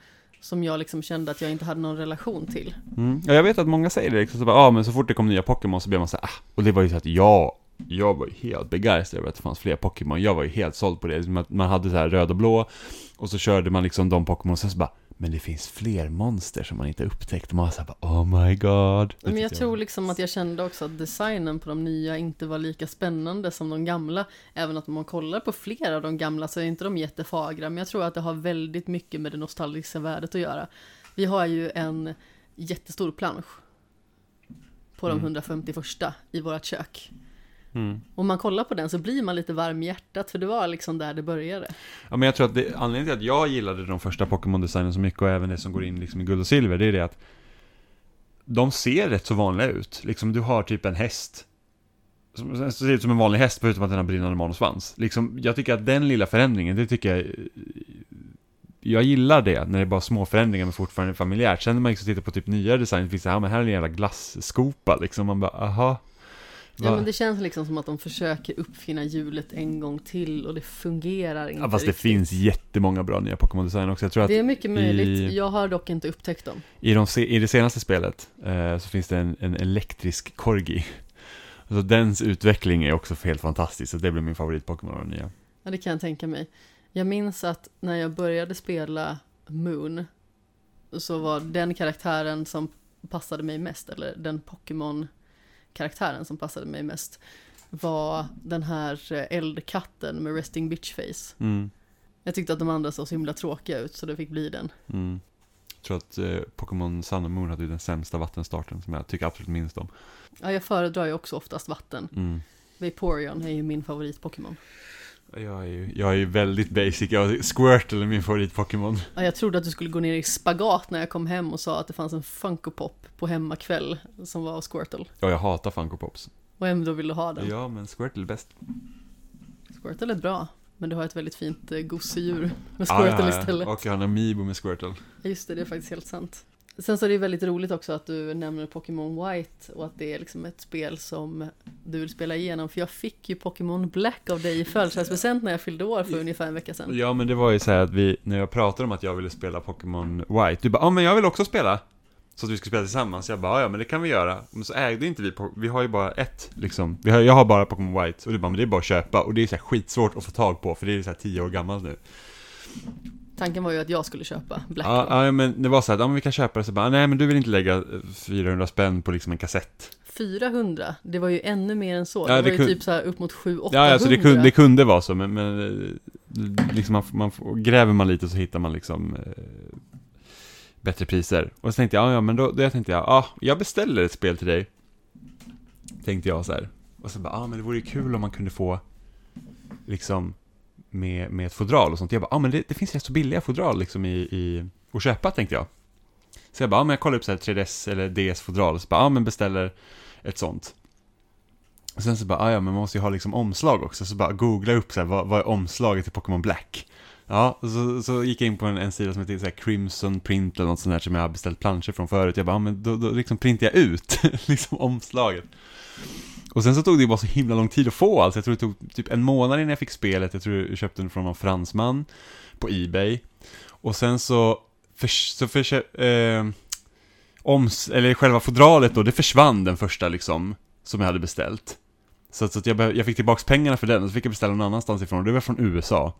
som jag liksom kände att jag inte hade någon relation till. Mm. Ja, jag vet att många säger det, liksom, så bara, ah, men så fort det kom nya Pokémon så blev man så här, ah. Och det var ju så att jag, jag var ju helt begeistrad över att det fanns fler Pokémon. Jag var ju helt såld på det. Man hade så här röd och blå, och så körde man liksom de Pokémon, och sen så bara, men det finns fler monster som man inte upptäckt. Man har såhär bara, oh my god. Det Men jag tyckte tror liksom att jag kände också att designen på de nya inte var lika spännande som de gamla. Även att om man kollar på flera av de gamla så är inte de jättefagra. Men jag tror att det har väldigt mycket med det nostalgiska värdet att göra. Vi har ju en jättestor plansch på de Mm. 151 i vårt kök. Mm. Om man kollar på den så blir man lite varm i hjärtat för det var liksom där det började. Ja men jag tror att det, anledningen till att jag gillade de första Pokémon-designen så mycket och även det som går in liksom i guld och silver, det är det att de ser rätt så vanliga ut. Liksom du har typ en häst som som ser ut som en vanlig häst förutom att den har brinnande man och svans. Liksom, jag tycker att den lilla förändringen, det tycker jag jag gillar det, när det är bara små förändringar men fortfarande familjärt. Sen när man liksom tittar på typ nyare design, finns det här, men här är en jävla glasskopa liksom. Man bara, aha. Ja Va- men det känns liksom som att de försöker uppfinna hjulet en gång till och det fungerar inte Ja, fast det riktigt. finns jättemånga bra nya Pokémon-design också. Jag tror Det är mycket möjligt, i- jag har dock inte upptäckt dem. I, de, I det senaste spelet eh, så finns det en, en elektrisk Corgi. Så dens utveckling är också helt fantastisk, så det blir min favorit-Pokémon av de nya. Ja, det kan jag tänka mig. Jag minns att när jag började spela Moon så var den karaktären som passade mig mest, eller den Pokémon-karaktären som passade mig mest, var den här eh, eldkatten med resting bitch face. Mm, Jag tyckte att de andra såg så himla tråkiga ut så det fick bli den. mm. Jag tror att eh, Pokémon Sun och Moon hade ju den sämsta vattenstarten som jag tycker absolut minst om. Ja, jag föredrar ju också oftast vatten. Mm. Vaporeon är ju min favorit-Pokémon. Jag, är ju, jag är ju väldigt basic, jag, Squirtle är min favorit-Pokémon. Ja, jag trodde att du skulle gå ner i spagat när jag kom hem och sa att det fanns en Funko Pop på hemmakväll som var Squirtle. Ja, jag hatar Funko Pops. Och ändå vill du ha den. Ja, men Squirtle är bäst. Squirtle är bra, men du har ett väldigt fint eh, gosedjur med Squirtle ja, ja. istället. Och jag har en Amiibo med Squirtle. Just det, det är faktiskt helt sant. Sen så är det ju väldigt roligt också att du nämner Pokémon White och att det är liksom ett spel som du vill spela igenom. För jag fick ju Pokémon Black av dig i födelsedagspresent när jag fyllde år för ungefär en vecka sedan. Ja, men det var ju så här att vi, när jag pratade om att jag ville spela Pokémon White, du bara ja men jag vill också spela. Så att vi skulle spela tillsammans. Jag bara ja men det kan vi göra. Men så ägde inte vi, vi har ju bara ett liksom. Vi har, jag har bara Pokémon White och du bara men det är bara att köpa. Och det är så här skitsvårt att få tag på för det är så här tio år gammalt nu. Tanken var ju att jag skulle köpa Black. Ja, ja men det var så här, ja men vi kan köpa det. Så bara nej men du vill inte lägga eh, 400 spänn på liksom en kassett. 400, det var ju ännu mer än så. Ja, det, det var ju typ så här upp mot 700-800. Ja, alltså det kunde, det kunde vara så, men, men eh, liksom man, man gräver man lite så hittar man liksom eh, bättre priser. Och så tänkte jag, ja, men då, då tänkte jag, ja, jag beställer ett spel till dig. Tänkte jag så här. Och så bara, ja men det vore ju kul om man kunde få liksom med, med ett fodral och sånt. Jag bara, ja men det, det finns rätt så billiga fodral liksom i, i att köpa tänkte jag. Så jag bara, ja men jag kollar upp så här 3DS eller DS-fodral. Så bara, ja men beställer ett sånt. Och sen så bara, ah, ja men man måste ju ha liksom omslag också, så bara googla upp så här, vad, vad är omslaget till Pokémon Black? Ja, så, så gick jag in på en, en sida som heter så här, Crimson Print eller något sånt där som jag har beställt planscher från förut. Jag bara, ah, men då, då liksom printar jag ut liksom omslaget. Och sen så tog det ju bara så himla lång tid att få allt. Jag tror det tog typ en månad innan jag fick spelet. Jag tror jag köpte den från någon fransman på Ebay. Och sen så, för, så för, eh, oms, eller själva fodralet då, det försvann den första liksom, som jag hade beställt. Så, att- så att jag, behöv- jag fick tillbaks pengarna för den, och så fick jag beställa någon annanstans ifrån, och det var från USA.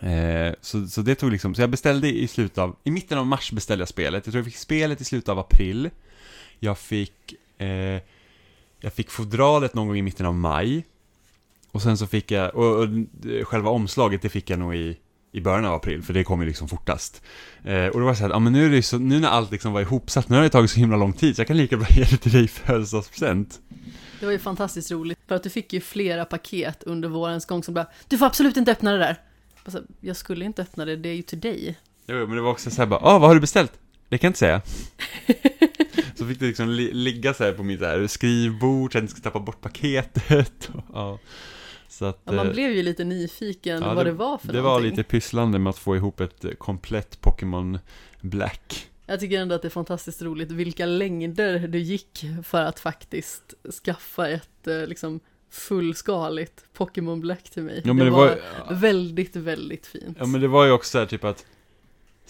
Eh, så, så det tog liksom, så jag beställde i slutet av, i mitten av mars beställde jag spelet, jag tror jag fick spelet i slutet av april. Jag fick, eh, jag fick fodralet någon gång i mitten av maj. Och sen så fick jag, och, och eh, själva omslaget det fick jag nog i, i början av april, för det kom ju liksom fortast. Eh, och då var det så här, ja men nu är det så, nu när allt liksom var ihopsatt, nu har det tagit så himla lång tid, så jag kan lika bra ge det till dig i födelsedagspresent. Det var ju fantastiskt roligt, för att du fick ju flera paket under vårens gång som bara Du får absolut inte öppna det där! Alltså, jag skulle inte öppna det, det är ju till dig. Jo, men det var också så här bara, ah, vad har du beställt? Det kan jag inte säga. fick det liksom li- ligga så här på mitt så här skrivbord, så att jag ska tappa bort paketet. Och, ja. Så att, Ja, man eh, blev ju lite nyfiken ja, vad det, var för Det var någonting. lite pysslande med att få ihop ett eh, komplett Pokémon Black. Jag tycker ändå att det är fantastiskt roligt vilka längder du gick för att faktiskt skaffa ett eh, liksom fullskaligt Pokémon Black till mig. Ja, men det, det var, var, väldigt, väldigt fint. ja, men det var ju också så här typ att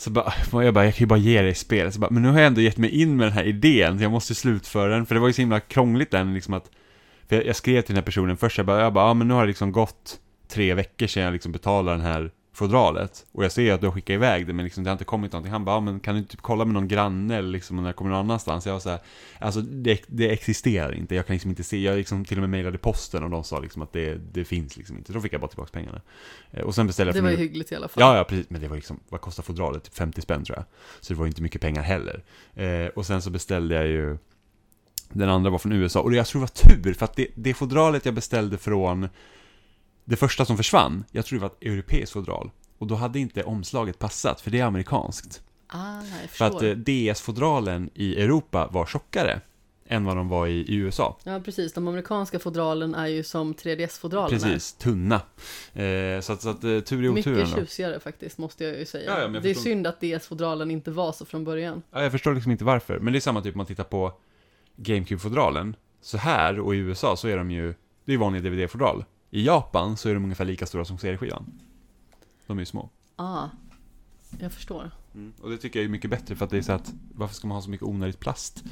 så bara, jag bara, jag kan ju bara ge dig spelet. Så bara, men nu har jag ändå gett mig in med den här idén, så jag måste slutföra den. För det var ju så himla krångligt den, liksom att För jag, jag skrev till den här personen först, jag bara, jag bara, ja men nu har det liksom gått tre veckor sedan jag liksom betalade den här fodralet och jag ser att du har skickat iväg det men liksom det har inte kommit någonting. Han bara, ja, men kan du inte typ kolla med någon granne eller liksom när det kommer någon annanstans? Jag var så här, alltså det, det existerar inte, jag kan liksom inte se, jag liksom till och med mejlade posten och de sa liksom att det, det finns liksom inte. Då fick jag bara tillbaka pengarna. Eh, Och sen beställde jag Det var ju hyggligt i alla fall. Ja, ja, precis. Men det var liksom, vad kostar fodralet? Typ 50 spänn tror jag. Så det var inte mycket pengar heller. Eh, och sen så beställde jag ju, den andra var från USA. Och jag tror det var tur, för att det, det fodralet jag beställde från, det första som försvann, jag tror det var ett europeiskt fodral. Och då hade inte omslaget passat, för det är amerikanskt. Ah, För att eh, DS-fodralen i Europa var tjockare än vad de var i, i USA. Ja, precis. De amerikanska fodralen är ju som 3DS-fodralen Precis, tunna. Eh, så att, så att eh, tur i är. oturen Mycket då. tjusigare faktiskt, måste jag ju säga. Ja, ja, jag det är förstår. synd att DS-fodralen inte var så från början. Ja, jag förstår liksom inte varför. Men det är samma typ om man tittar på GameCube-fodralen. Så här och i USA så är de ju, det är vanliga DVD-fodral. I Japan så är de ungefär lika stora som CD-skivan. De är ju små. Ah, jag förstår. Och det tycker jag är mycket bättre för att det är så att, varför ska man ha så mycket onödigt plast?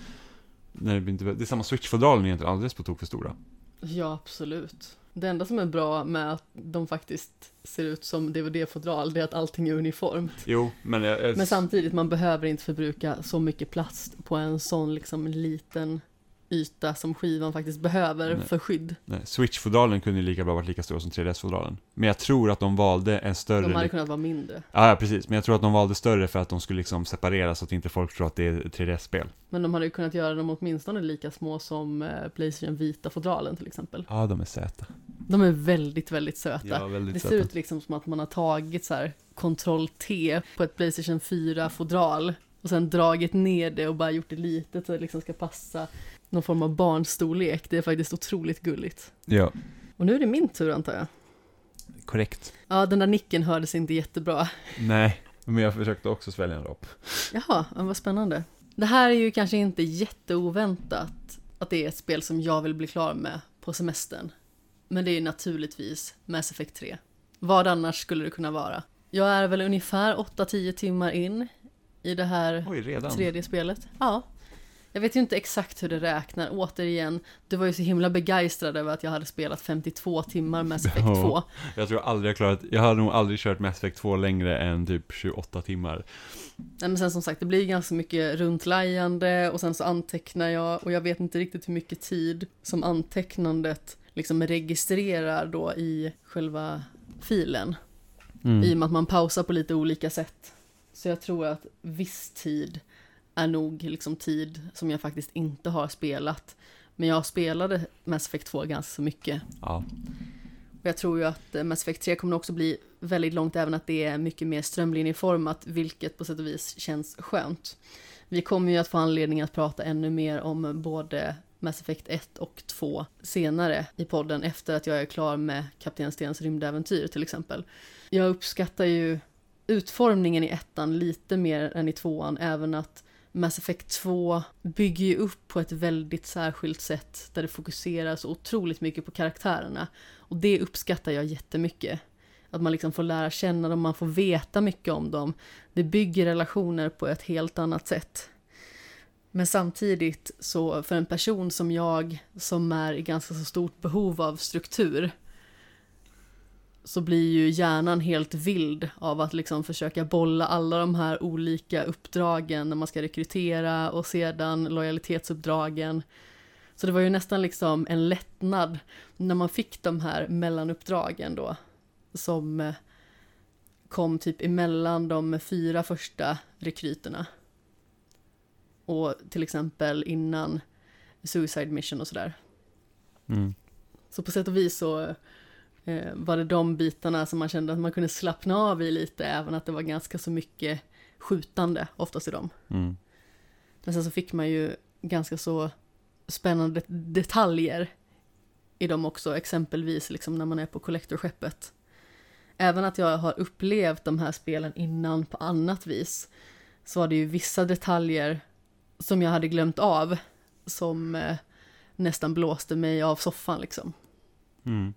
När det, inte, det är samma Switch-fodralen är egentligen alldeles på tok för stora. Ja, absolut. Det enda som är bra med att de faktiskt ser ut som DVD-fodral, det är att allting är uniformt. Jo, men jag, jag, Men samtidigt, man behöver inte förbruka så mycket plast på en sån liksom liten yta som skivan faktiskt behöver Nej. för skydd. nej, Switch-fodralen kunde ju lika bra varit lika stora som 3DS-fodralen. Men jag tror att de valde en större... De hade kunnat vara mindre. Ja, ja, precis. Men jag tror att de valde större för att de skulle liksom separera så att inte folk tror att det är ett 3DS-spel. Men de hade ju kunnat göra dem åtminstone lika små som eh, Playstation Vita-fodralen till exempel. Ja, de är söta. De är väldigt, väldigt söta. väldigt Det ser ut liksom som att man har tagit så här Ctrl-T på ett Playstation 4-fodral och sen dragit ner det och bara gjort det litet så det liksom ska passa någon form av barnstorlek. Det är faktiskt otroligt gulligt. Ja. Och nu är det min tur antar jag. Korrekt. Ja, den där nicken hördes inte jättebra. Nej, men jag försökte också svälja en rap. Jaha, ja, vad spännande. Det här är ju kanske inte jätteoväntat att det är ett spel som jag vill bli klar med på semestern. Men det är ju naturligtvis Mass Effect 3. Vad annars skulle det kunna vara? Jag är väl ungefär 8-10 timmar in i det här Oj, tredje spelet. Ja. Jag vet ju inte exakt hur det räknar. Återigen, du var ju så himla begeistrad över att jag hade spelat 52 timmar Mass Effect Ja. 2. Jag tror aldrig jag klarat, jag hade nog aldrig kört Mass Effect 2 längre än typ 28 timmar. Nej, men sen som sagt, det blir ganska mycket runtlajande och sen så antecknar jag och jag vet inte riktigt hur mycket tid som antecknandet liksom registrerar då i själva filen. Mm. I och med att man pausar på lite olika sätt. Så jag tror att viss tid är nog liksom tid som jag faktiskt inte har spelat. Men jag spelade Mass Effect 2 ganska så mycket. Ja. Och jag tror ju att eh, Mass Effect 3 kommer också bli väldigt långt, även att det är mycket mer strömlinjeformat, vilket på sätt och vis känns skönt. Vi kommer ju att få anledning att prata ännu mer om både Mass Effect 1 och 2 senare i podden, efter att jag är klar med Kapten Stens rymdäventyr till exempel. Jag uppskattar ju utformningen i ettan lite mer än i tvåan, även att Mass Effect 2 bygger ju upp på ett väldigt särskilt sätt där det fokuserar så otroligt mycket på karaktärerna. Och det uppskattar jag jättemycket. Att man liksom får lära känna dem, man får veta mycket om dem. Det bygger relationer på ett helt annat sätt. Men samtidigt så för en person som jag som är i ganska så stort behov av struktur så blir ju hjärnan helt vild av att liksom försöka bolla alla de här olika uppdragen när man ska rekrytera och sedan lojalitetsuppdragen. Så det var ju nästan liksom en lättnad när man fick de här mellanuppdragen då som eh, kom typ emellan de fyra första rekryterna. Och till exempel innan Suicide Mission och sådär. Mm. Så på sätt och vis så var det de bitarna som man kände att man kunde slappna av i lite, även att det var ganska så mycket skjutande oftast i dem. Mm. Men sen så fick man ju ganska så spännande detaljer i dem också, exempelvis liksom när man är på kollektorskeppet. Även att jag har upplevt de här spelen innan på annat vis, så var det ju vissa detaljer som jag hade glömt av, som eh, nästan blåste mig av soffan liksom. Mm.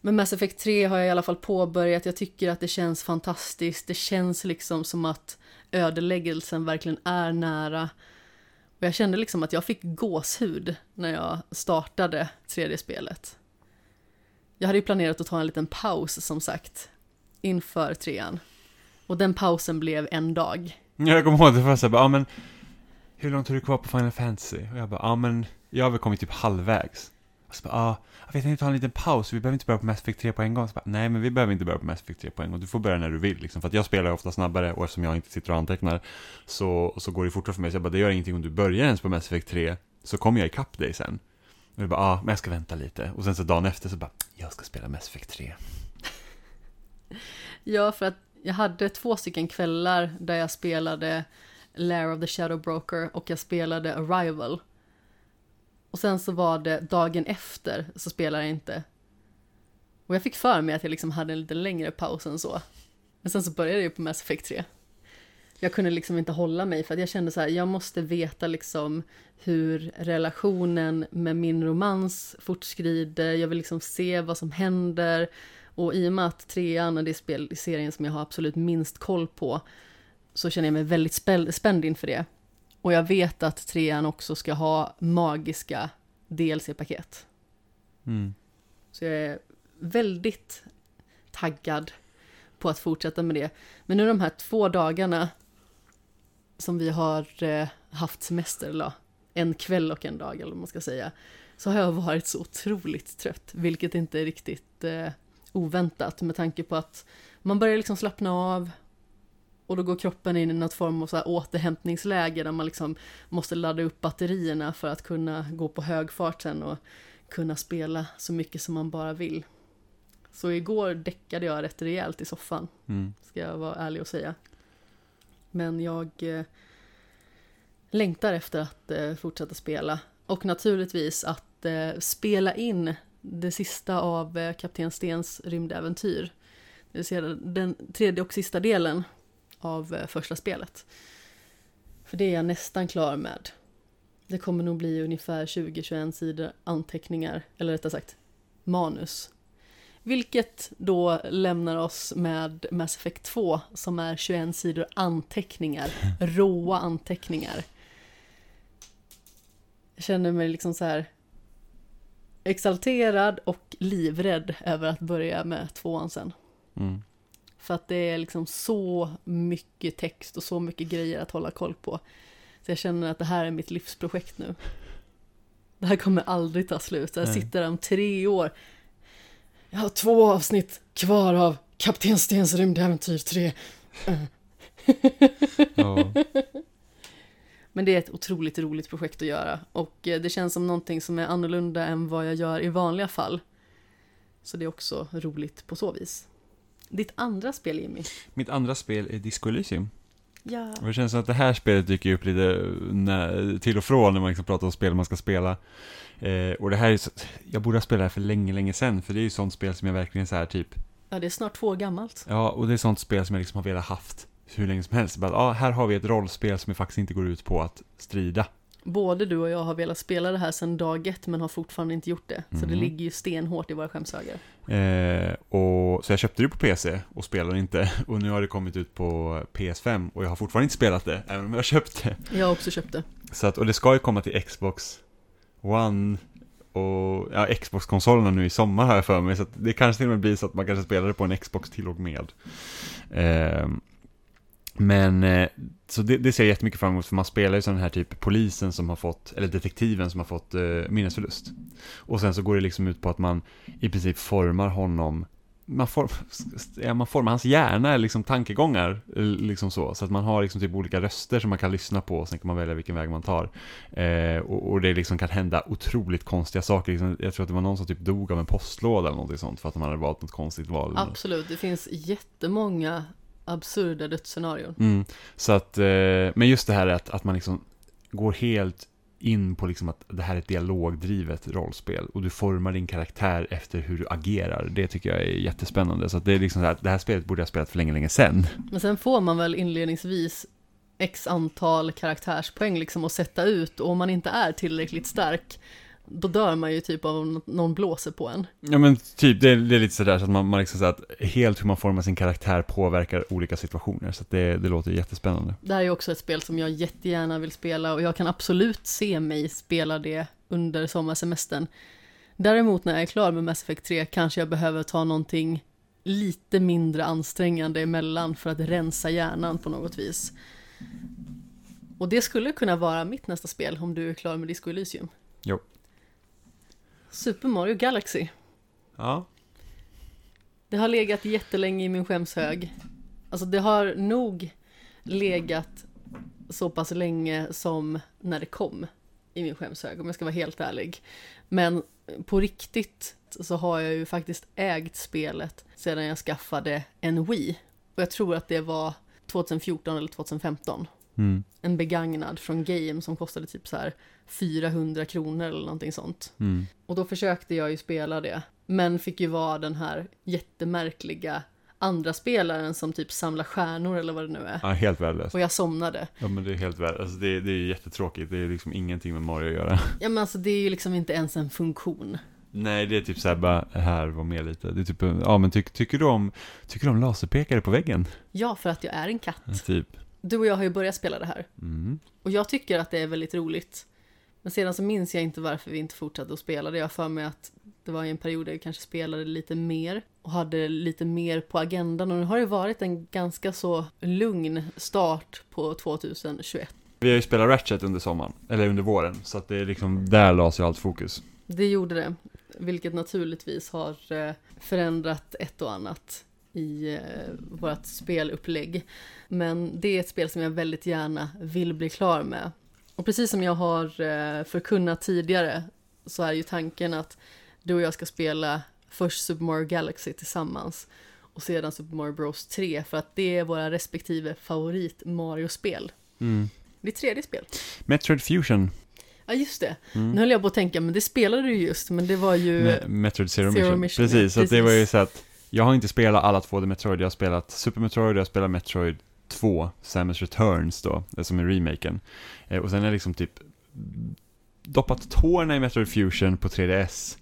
Men Mass Effect 3 har jag i alla fall påbörjat. Jag tycker att det känns fantastiskt. Det känns liksom som att ödeläggelsen verkligen är nära. Och jag kände liksom att jag fick gåshud när jag startade tredje spelet. Jag hade ju planerat att ta en liten paus som sagt inför trean. Och den pausen blev en dag. Jag kommer ihåg det första, jag bara, ja men hur långt har du kvar på Final Fantasy? Och jag bara, ja men jag har väl kommit typ halvvägs. Och så bara, ja, jag vet inte, ta en liten paus, vi behöver inte börja på Mass Effect 3 på en gång. Så bara, nej men vi behöver inte börja på Mass Effect 3 på en gång, du får börja när du vill liksom. För att jag spelar ofta snabbare och eftersom jag inte sitter och antecknar så, så går det fortare för mig. Så jag bara, det gör ingenting om du börjar ens på Mass Effect 3, så kommer jag ikapp dig sen. Och jag bara, ja, men jag ska vänta lite. Och sen så dagen efter så bara, jag ska spela Mass Effect 3. Ja, för att jag hade två stycken kvällar där jag spelade Lair of the Shadow Broker och jag spelade Arrival. Och sen så var det dagen efter så spelade jag inte. Och jag fick för mig att jag liksom hade en lite längre paus än så. Men sen så började jag ju på Mass Effect 3. Jag kunde liksom inte hålla mig för att jag kände så här, jag måste veta liksom hur relationen med min romans fortskrider, jag vill liksom se vad som händer. Och i och med att trean är det spel i serien som jag har absolut minst koll på så känner jag mig väldigt spänd inför det. Och jag vet att trean också ska ha magiska DLC-paket. Mm. Så jag är väldigt taggad på att fortsätta med det. Men nu de här två dagarna som vi har eh, haft semester, eller en kväll och en dag eller vad man ska säga, så har jag varit så otroligt trött, vilket inte är riktigt eh, oväntat med tanke på att man börjar liksom slappna av och då går kroppen in i något form av så här återhämtningsläge där man liksom måste ladda upp batterierna för att kunna gå på hög fart sen och kunna spela så mycket som man bara vill. Så igår däckade jag rätt rejält i soffan, Mm. ska jag vara ärlig och säga. Men jag eh, längtar efter att eh, fortsätta spela. Och naturligtvis att eh, spela in det sista av eh, Kapten Stens rymdäventyr. Det vill säga den tredje och sista delen av eh, första spelet. För det är jag nästan klar med. Det kommer nog bli ungefär 20-21 sidor anteckningar, eller rättare sagt manus. Vilket då lämnar oss med Mass Effect 2 som är 21 sidor anteckningar, råa anteckningar. Jag känner mig liksom så här exalterad och livrädd över att börja med tvåan sen. Mm. För att det är liksom så mycket text och så mycket grejer att hålla koll på. Så jag känner att det här är mitt livsprojekt nu. Det här kommer aldrig ta slut. Jag sitter där om tre år. Jag har två avsnitt kvar av Kapten Stens rymdäventyr 3. Ja. Men det är ett otroligt roligt projekt att göra. Och eh, det känns som någonting som är annorlunda än vad jag gör i vanliga fall. Så det är också roligt på så vis. Ditt andra spel Jimmy? Mitt andra spel är Disco Elysium. Ja. Och det känns som att det här spelet dyker upp lite när, till och från när man liksom pratar om spel man ska spela. Eh, och det här är så, jag borde ha spelat det här för länge, länge sedan, för det är ju sånt spel som jag verkligen så här typ, Ja, det är snart två år gammalt. ja, och det är sånt spel som jag liksom har velat haft hur länge som helst. Bara, ja, här har vi ett rollspel som faktiskt inte går ut på att strida. Både du och jag har velat spela det här sedan dag ett men har fortfarande inte gjort det. Så det Mhm. ligger ju stenhårt i våra skämshögar. Eh, och, så jag köpte det på PC och spelade inte. Och nu har det kommit ut på PS5 och jag har fortfarande inte spelat det, även om jag har köpt det. Jag har också köpt det. Så att, och det ska ju komma till Xbox One och ja, Xbox-konsolerna nu i sommar har jag för mig. Så det kanske till och med blir så att man kanske spelar det på en Xbox till och med. Ehm, men, eh, så det, det ser jag jättemycket fram emot, för man spelar ju sån här typ polisen som har fått, eller detektiven som har fått eh, minnesförlust. Och sen så går det liksom ut på att man i princip formar honom man, form, ja, man formar hans hjärna, liksom tankegångar, liksom så. Så att man har liksom typ olika röster som man kan lyssna på, och sen kan man välja vilken väg man tar. Eh, och, och det liksom kan hända otroligt konstiga saker. Liksom, jag tror att det var någon som typ dog av en postlåda eller någonting sånt, för att man hade valt något konstigt val. Absolut, det finns jättemånga absurda dödsscenarion. Mm, så att, eh, men just det här att, att man liksom går helt in på liksom att det här är ett dialogdrivet rollspel och du formar din karaktär efter hur du agerar. Det tycker jag är jättespännande. Så det är liksom så här, det här spelet borde jag ha spelat för länge, länge sedan. Men sen får man väl inledningsvis x antal karaktärspoäng liksom att sätta ut och om man inte är tillräckligt stark då dör man ju typ av om någon blåser på en. Ja men typ, det är, det är lite sådär så att man, man liksom så att helt hur man formar sin karaktär påverkar olika situationer. Så att det, det låter jättespännande. Det här är också ett spel som jag jättegärna vill spela och jag kan absolut se mig spela det under sommarsemestern. Däremot när jag är klar med Mass Effect 3 kanske jag behöver ta någonting lite mindre ansträngande emellan för att rensa hjärnan på något vis. Och det skulle kunna vara mitt nästa spel om du är klar med Disco Elysium. Jo. Super Mario Galaxy. Ja. Det har legat jättelänge i min skämshög. Alltså det har nog legat så pass länge som när det kom i min skämshög, om jag ska vara helt ärlig. Men på riktigt så har jag ju faktiskt ägt spelet sedan jag skaffade en Wii. Och jag tror att det var 2014 eller 2015. Mm. En begagnad från Game som kostade typ så här 400 kronor eller någonting sånt. Mm. Och då försökte jag ju spela det, men fick ju vara den här jättemärkliga andra spelaren som typ samlar stjärnor eller vad det nu är. Ja, helt värdelöst. Och jag somnade. Ja men det är helt värdelöst. Alltså, det, det är jättetråkigt. Det är liksom ingenting med Mario att göra. Ja men alltså det är ju liksom inte ens en funktion. Nej, det är typ såhär bara, här, var med lite. Det är typ, ja men ty, tycker du om, tycker du om laserpekare på väggen? Ja, för att jag är en katt. Typ. Du och jag har ju börjat spela det här. Mm. Och jag tycker att det är väldigt roligt. Men sedan så minns jag inte varför vi inte fortsatte att spela det. Jag för mig att det var i en period där vi kanske spelade lite mer och hade lite mer på agendan. Och nu har det varit en ganska så lugn start på 2021. Vi har ju spelat Ratchet under sommaren, eller under våren, så att det är liksom, där lades ju allt fokus. Det gjorde det, vilket naturligtvis har eh, förändrat ett och annat i eh, vårt spelupplägg. Men det är ett spel som jag väldigt gärna vill bli klar med. Och precis som jag har eh, förkunnat tidigare så är ju tanken att du och jag ska spela först Super Mario Galaxy tillsammans och sedan Super Mario Bros 3 för att det är våra respektive favorit Mario-spel. Mm. Det är tredje spel. Metroid Fusion, Ja, just det. Mm. Nu höll jag på att tänka, men det spelade du just, men det var ju... Me- Metroid Zero, Zero Mission. Mission, Precis, så att det var ju precis. så att jag har inte spelat alla två d Metroid, jag har spelat Super Metroid, jag har spelat Metroid 2, Samus Returns då, det som är remaken. Eh, och sen jag liksom typ doppat tårna i Metroid Fusion på 3DS.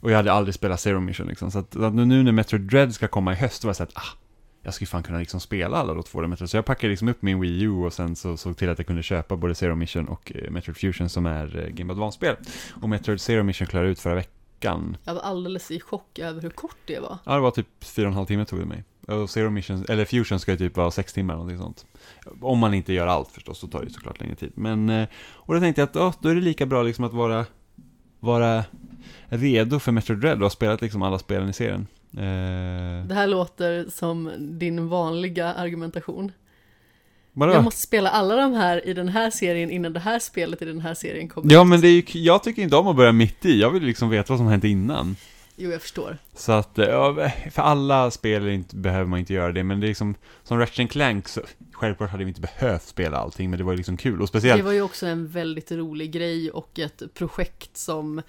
Och jag hade aldrig spelat Zero Mission liksom, så att, att nu när Metroid Dread ska komma i höst, då var jag så att ah, jag skulle fan kunna liksom spela alla då två Metroid. Så jag packade liksom upp min Wii U och sen så såg till att jag kunde köpa både Zero Mission och eh, Metroid Fusion som är eh, Game Advance-spel. Och Metroid Zero Mission klarade ut förra veckan. Jag var alldeles i chock över hur kort det var. Ja, det var typ fyra och en halv timme tog det mig. Och Zero Mission, eller Fusion ska ju typ vara sex timmar eller någonting sånt. Om man inte gör allt förstås, så tar det ju såklart längre tid. Men, eh, och då tänkte jag att, oh, då är det lika bra liksom att vara, vara redo för Metroid Dread och ha spelat liksom alla spelen i serien. Eh, Det här låter som din vanliga argumentation. vadå? Jag måste spela alla de här i den här serien innan det här spelet i den här serien kommer Ja ut. men det är ju, jag tycker inte om att börja mitt i, jag vill liksom veta vad som har hänt innan. Jo, jag förstår. Så att, eh, för alla spel inte, behöver man inte göra det, men det är liksom, som Ratchet Clank, så självklart hade vi inte behövt spela allting, men det var ju liksom kul, och speciellt Det var ju också en väldigt rolig grej och ett projekt som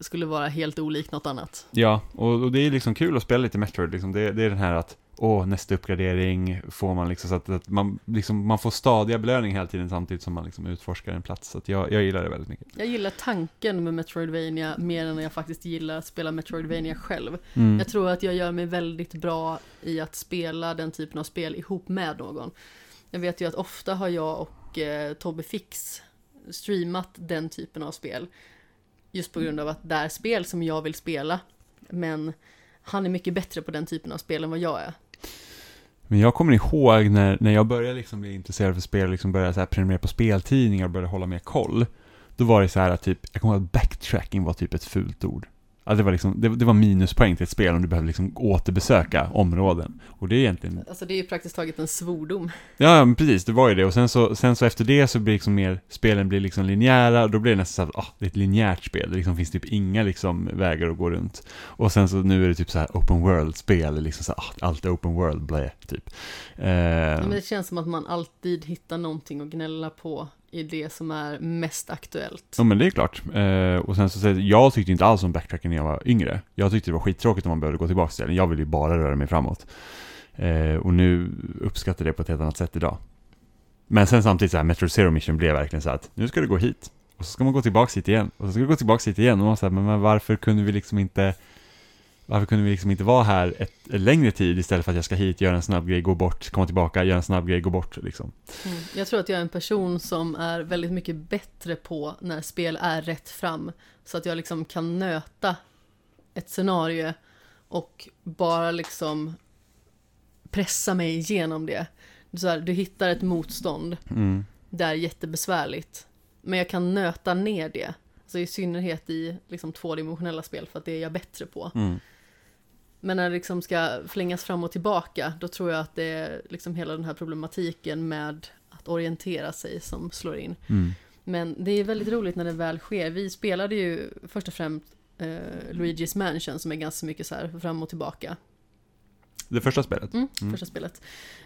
skulle vara helt olikt något annat. Ja, och, och det är liksom kul att spela lite Metroid, liksom. det, det är den här att Åh, nästa uppgradering får man liksom så att, att man, liksom, man får stadiga belöning hela tiden samtidigt som man liksom utforskar en plats. Så jag, jag gillar det väldigt mycket. Jag gillar tanken med Metroidvania mer än jag faktiskt gillar att spela Metroidvania själv. Mm. Jag tror att jag gör mig väldigt bra i att spela den typen av spel ihop med någon. Jag vet ju att ofta har jag och eh, Tobbe Fix streamat den typen av spel. Just på grund av att det är spel som jag vill spela. Men han är mycket bättre på den typen av spel än vad jag är. Men jag kommer ihåg när, när jag började liksom bli intresserad för spel, liksom började så här prenumerera på speltidningar och började hålla mer koll. Då var det så här att typ, jag kommer ihåg att backtracking var typ ett fult ord. Ja, det var liksom, det, det var minuspoäng till ett spel om du behövde liksom återbesöka områden. Och det är egentligen, Alltså det är ju praktiskt taget en svordom. ja ja, men precis, det var ju det. Och sen så, sen så efter det så blir liksom mer, spelen blir liksom linjära, och då blir det nästan så att, ah, det är ett linjärt spel. Det liksom finns typ inga liksom vägar att gå runt. Och sen så nu är det typ så här open world-spel, liksom så här, ah, allt är open world, blä, typ. Eh, Ja, men det känns som att man alltid hittar någonting att gnälla på i det som är mest aktuellt. Ja men det är klart. Eh, och sen så säger jag, tyckte inte alls om backtracking när jag var yngre. Jag tyckte det var skittråkigt om man behövde gå tillbaka till den. Jag ville ju bara röra mig framåt. Eh, och nu uppskattar det på ett helt annat sätt idag. Men sen samtidigt så här, Metro Zero Mission blev verkligen så att nu ska du gå hit. Och så ska man gå tillbaka hit igen. Och så ska du gå tillbaka hit igen. Och man säger, men, men varför kunde vi liksom inte varför kunde vi liksom inte vara här ett, längre tid istället för att jag ska hit, göra en snabb grej, gå bort, komma tillbaka, göra en snabb grej, gå bort liksom. Mm. Jag tror att jag är en person som är väldigt mycket bättre på när spel är rätt fram. Så att jag liksom kan nöta ett scenario och bara liksom pressa mig igenom det. Så här, du hittar ett motstånd, Mm. det är jättebesvärligt. Men jag kan nöta ner det. Alltså i synnerhet i liksom tvådimensionella spel för att det är jag bättre på. Mm. Men när det liksom ska flängas fram och tillbaka, då tror jag att det är liksom hela den här problematiken med att orientera sig som slår in. Mm. Men det är väldigt roligt när det väl sker. Vi spelade ju först och främst eh, Luigi's Mansion som är ganska mycket så här fram och tillbaka. Det första spelet? Mm, Mm. Första spelet.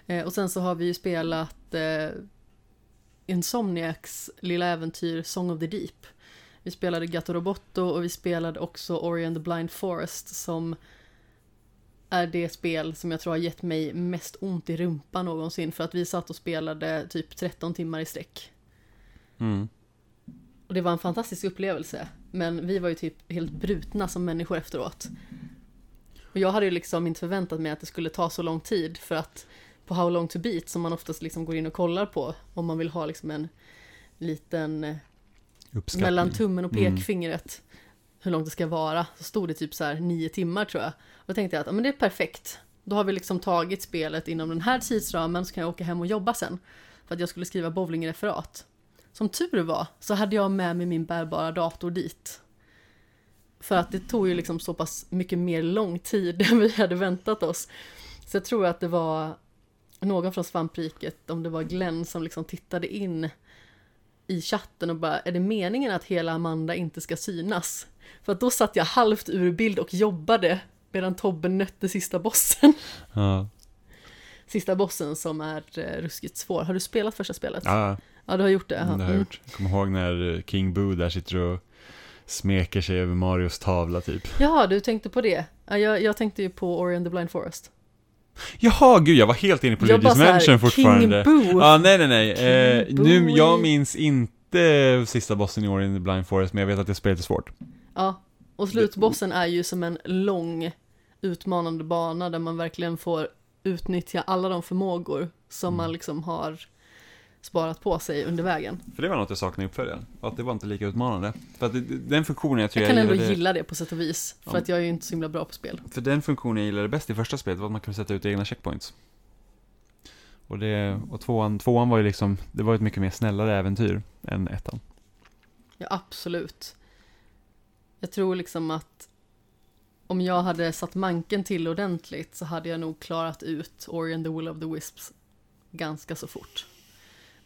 Eh, och sen så har vi ju spelat eh, Insomniacs lilla äventyr Song of the Deep. Vi spelade Gatto Roboto och vi spelade också Ori and the Blind Forest som är det spel som jag tror har gett mig mest ont i rumpan någonsin för att vi satt och spelade typ 13 timmar i sträck. Mm. Och det var en fantastisk upplevelse. Men vi var ju typ helt brutna som människor efteråt. Och jag hade ju liksom inte förväntat mig att det skulle ta så lång tid för att på How long to beat som man oftast liksom går in och kollar på om man vill ha liksom en liten eh, mellan tummen och Mm hur långt det ska vara. Så stod det typ så här nio timmar tror jag. Och då tänkte jag att ja, men det är perfekt. Då har vi liksom tagit spelet inom den här tidsramen så kan jag åka hem och jobba sen. För att jag skulle skriva bowlingreferat. Som tur var så hade jag med mig min bärbara dator dit. För att det tog ju liksom så pass mycket mer lång tid än vi hade väntat oss. Så jag tror att det var någon från svampriket, om det var Glenn, som liksom tittade in i chatten och bara, är det meningen att hela Amanda inte ska synas? För att då satt jag halvt ur bild och jobbade medan Tobbe nötte sista bossen. Ja. Sista bossen som är eh, ruskigt svår. Har du spelat första spelet? ja, Ja, du har gjort det? det har jag Mm. gjort. Jag kommer ihåg när King Boo där sitter och smeker sig över Marios tavla typ. Jaha, du tänkte på det. Ja, jag, jag tänkte ju på Ori and the Blind Forest. Jaha, gud jag var helt inne på Jag Luigi's Mansion fortfarande. King Boo! Ja, nej nej nej. Eh, nu, jag minns inte sista bossen i år in the Blind Forest, men jag vet att det spelet är svårt. Ja, och slutbossen är ju som en lång utmanande bana där man verkligen får utnyttja alla de förmågor som Mm. man liksom har sparat på sig under vägen. För det var något jag saknade i uppföljaren. Att det var inte lika utmanande. För att det, den funktionen jag tror Jag jag, kan ändå gillade, gilla det på sätt och vis, för Ja. att jag är ju inte så himla bra på spel. För den funktionen jag gillade bäst i första spelet var att man kunde sätta ut egna checkpoints. Och, det, och tvåan, tvåan var ju liksom, det var ett mycket mer snällare äventyr än ettan. Ja, absolut. Jag tror liksom att om jag hade satt manken till ordentligt så hade jag nog klarat ut Ori and the Will of the Wisps ganska så fort.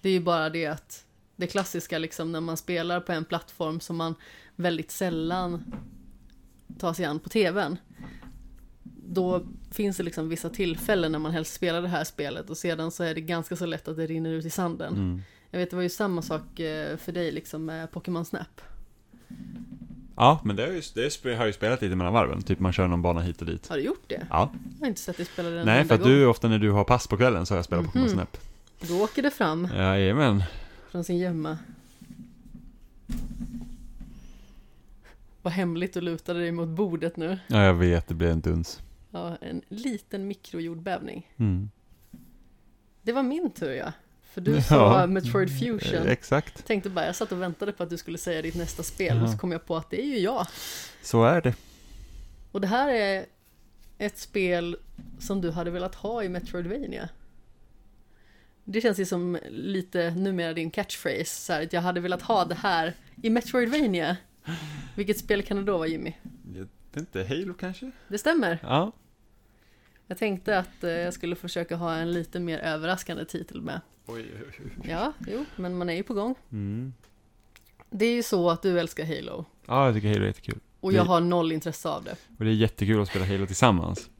Det är ju bara det att det klassiska liksom när man spelar på en plattform som man väldigt sällan tar sig an på tvn. Då finns det liksom vissa tillfällen när man helst spelar det här spelet och sedan så är det ganska så lätt att det rinner ut i sanden. Mm. Jag vet, det var ju samma sak eh, för dig liksom med Pokémon Snap. Ja, men det, har ju, det har ju spelat lite mellan varven. Typ man kör någon bana hit och dit. Har du gjort det? Ja, Jag har inte sett dig spela den nej för att gång. du, ofta när du har pass på kvällen så har jag spelat Pokémon Mhm. Snap. Då åker det fram Jajamän. från sin gömma. Vad hemligt du lutade dig mot bordet nu. Ja, jag vet, det blev en duns. Ja, en liten mikrojordbävning. Mm. Det var min tur ja. För du Ja. sa Metroid Fusion. Eh, Exakt, Tänkte bara, jag satt och väntade på att du skulle säga ditt nästa spel och Ja. så kom jag på att det är ju jag. så är det. Och det här är ett spel som du hade velat ha i Metroidvania. Det känns ju som lite numera din catchphrase, så här, att jag hade velat ha det här i Metroidvania. Vilket spel kan det då vara Jimmy? Jag vet inte, Halo kanske? Det stämmer. Ja. Jag tänkte att eh, jag skulle försöka ha en lite mer överraskande titel med. Oj, oj, oj. Ja, jo, men man är ju på gång. Mm. Det är ju så att du älskar Halo. Ja, jag tycker Halo är jättekul. Och jag har noll intresse av det. Och det är jättekul att spela Halo tillsammans.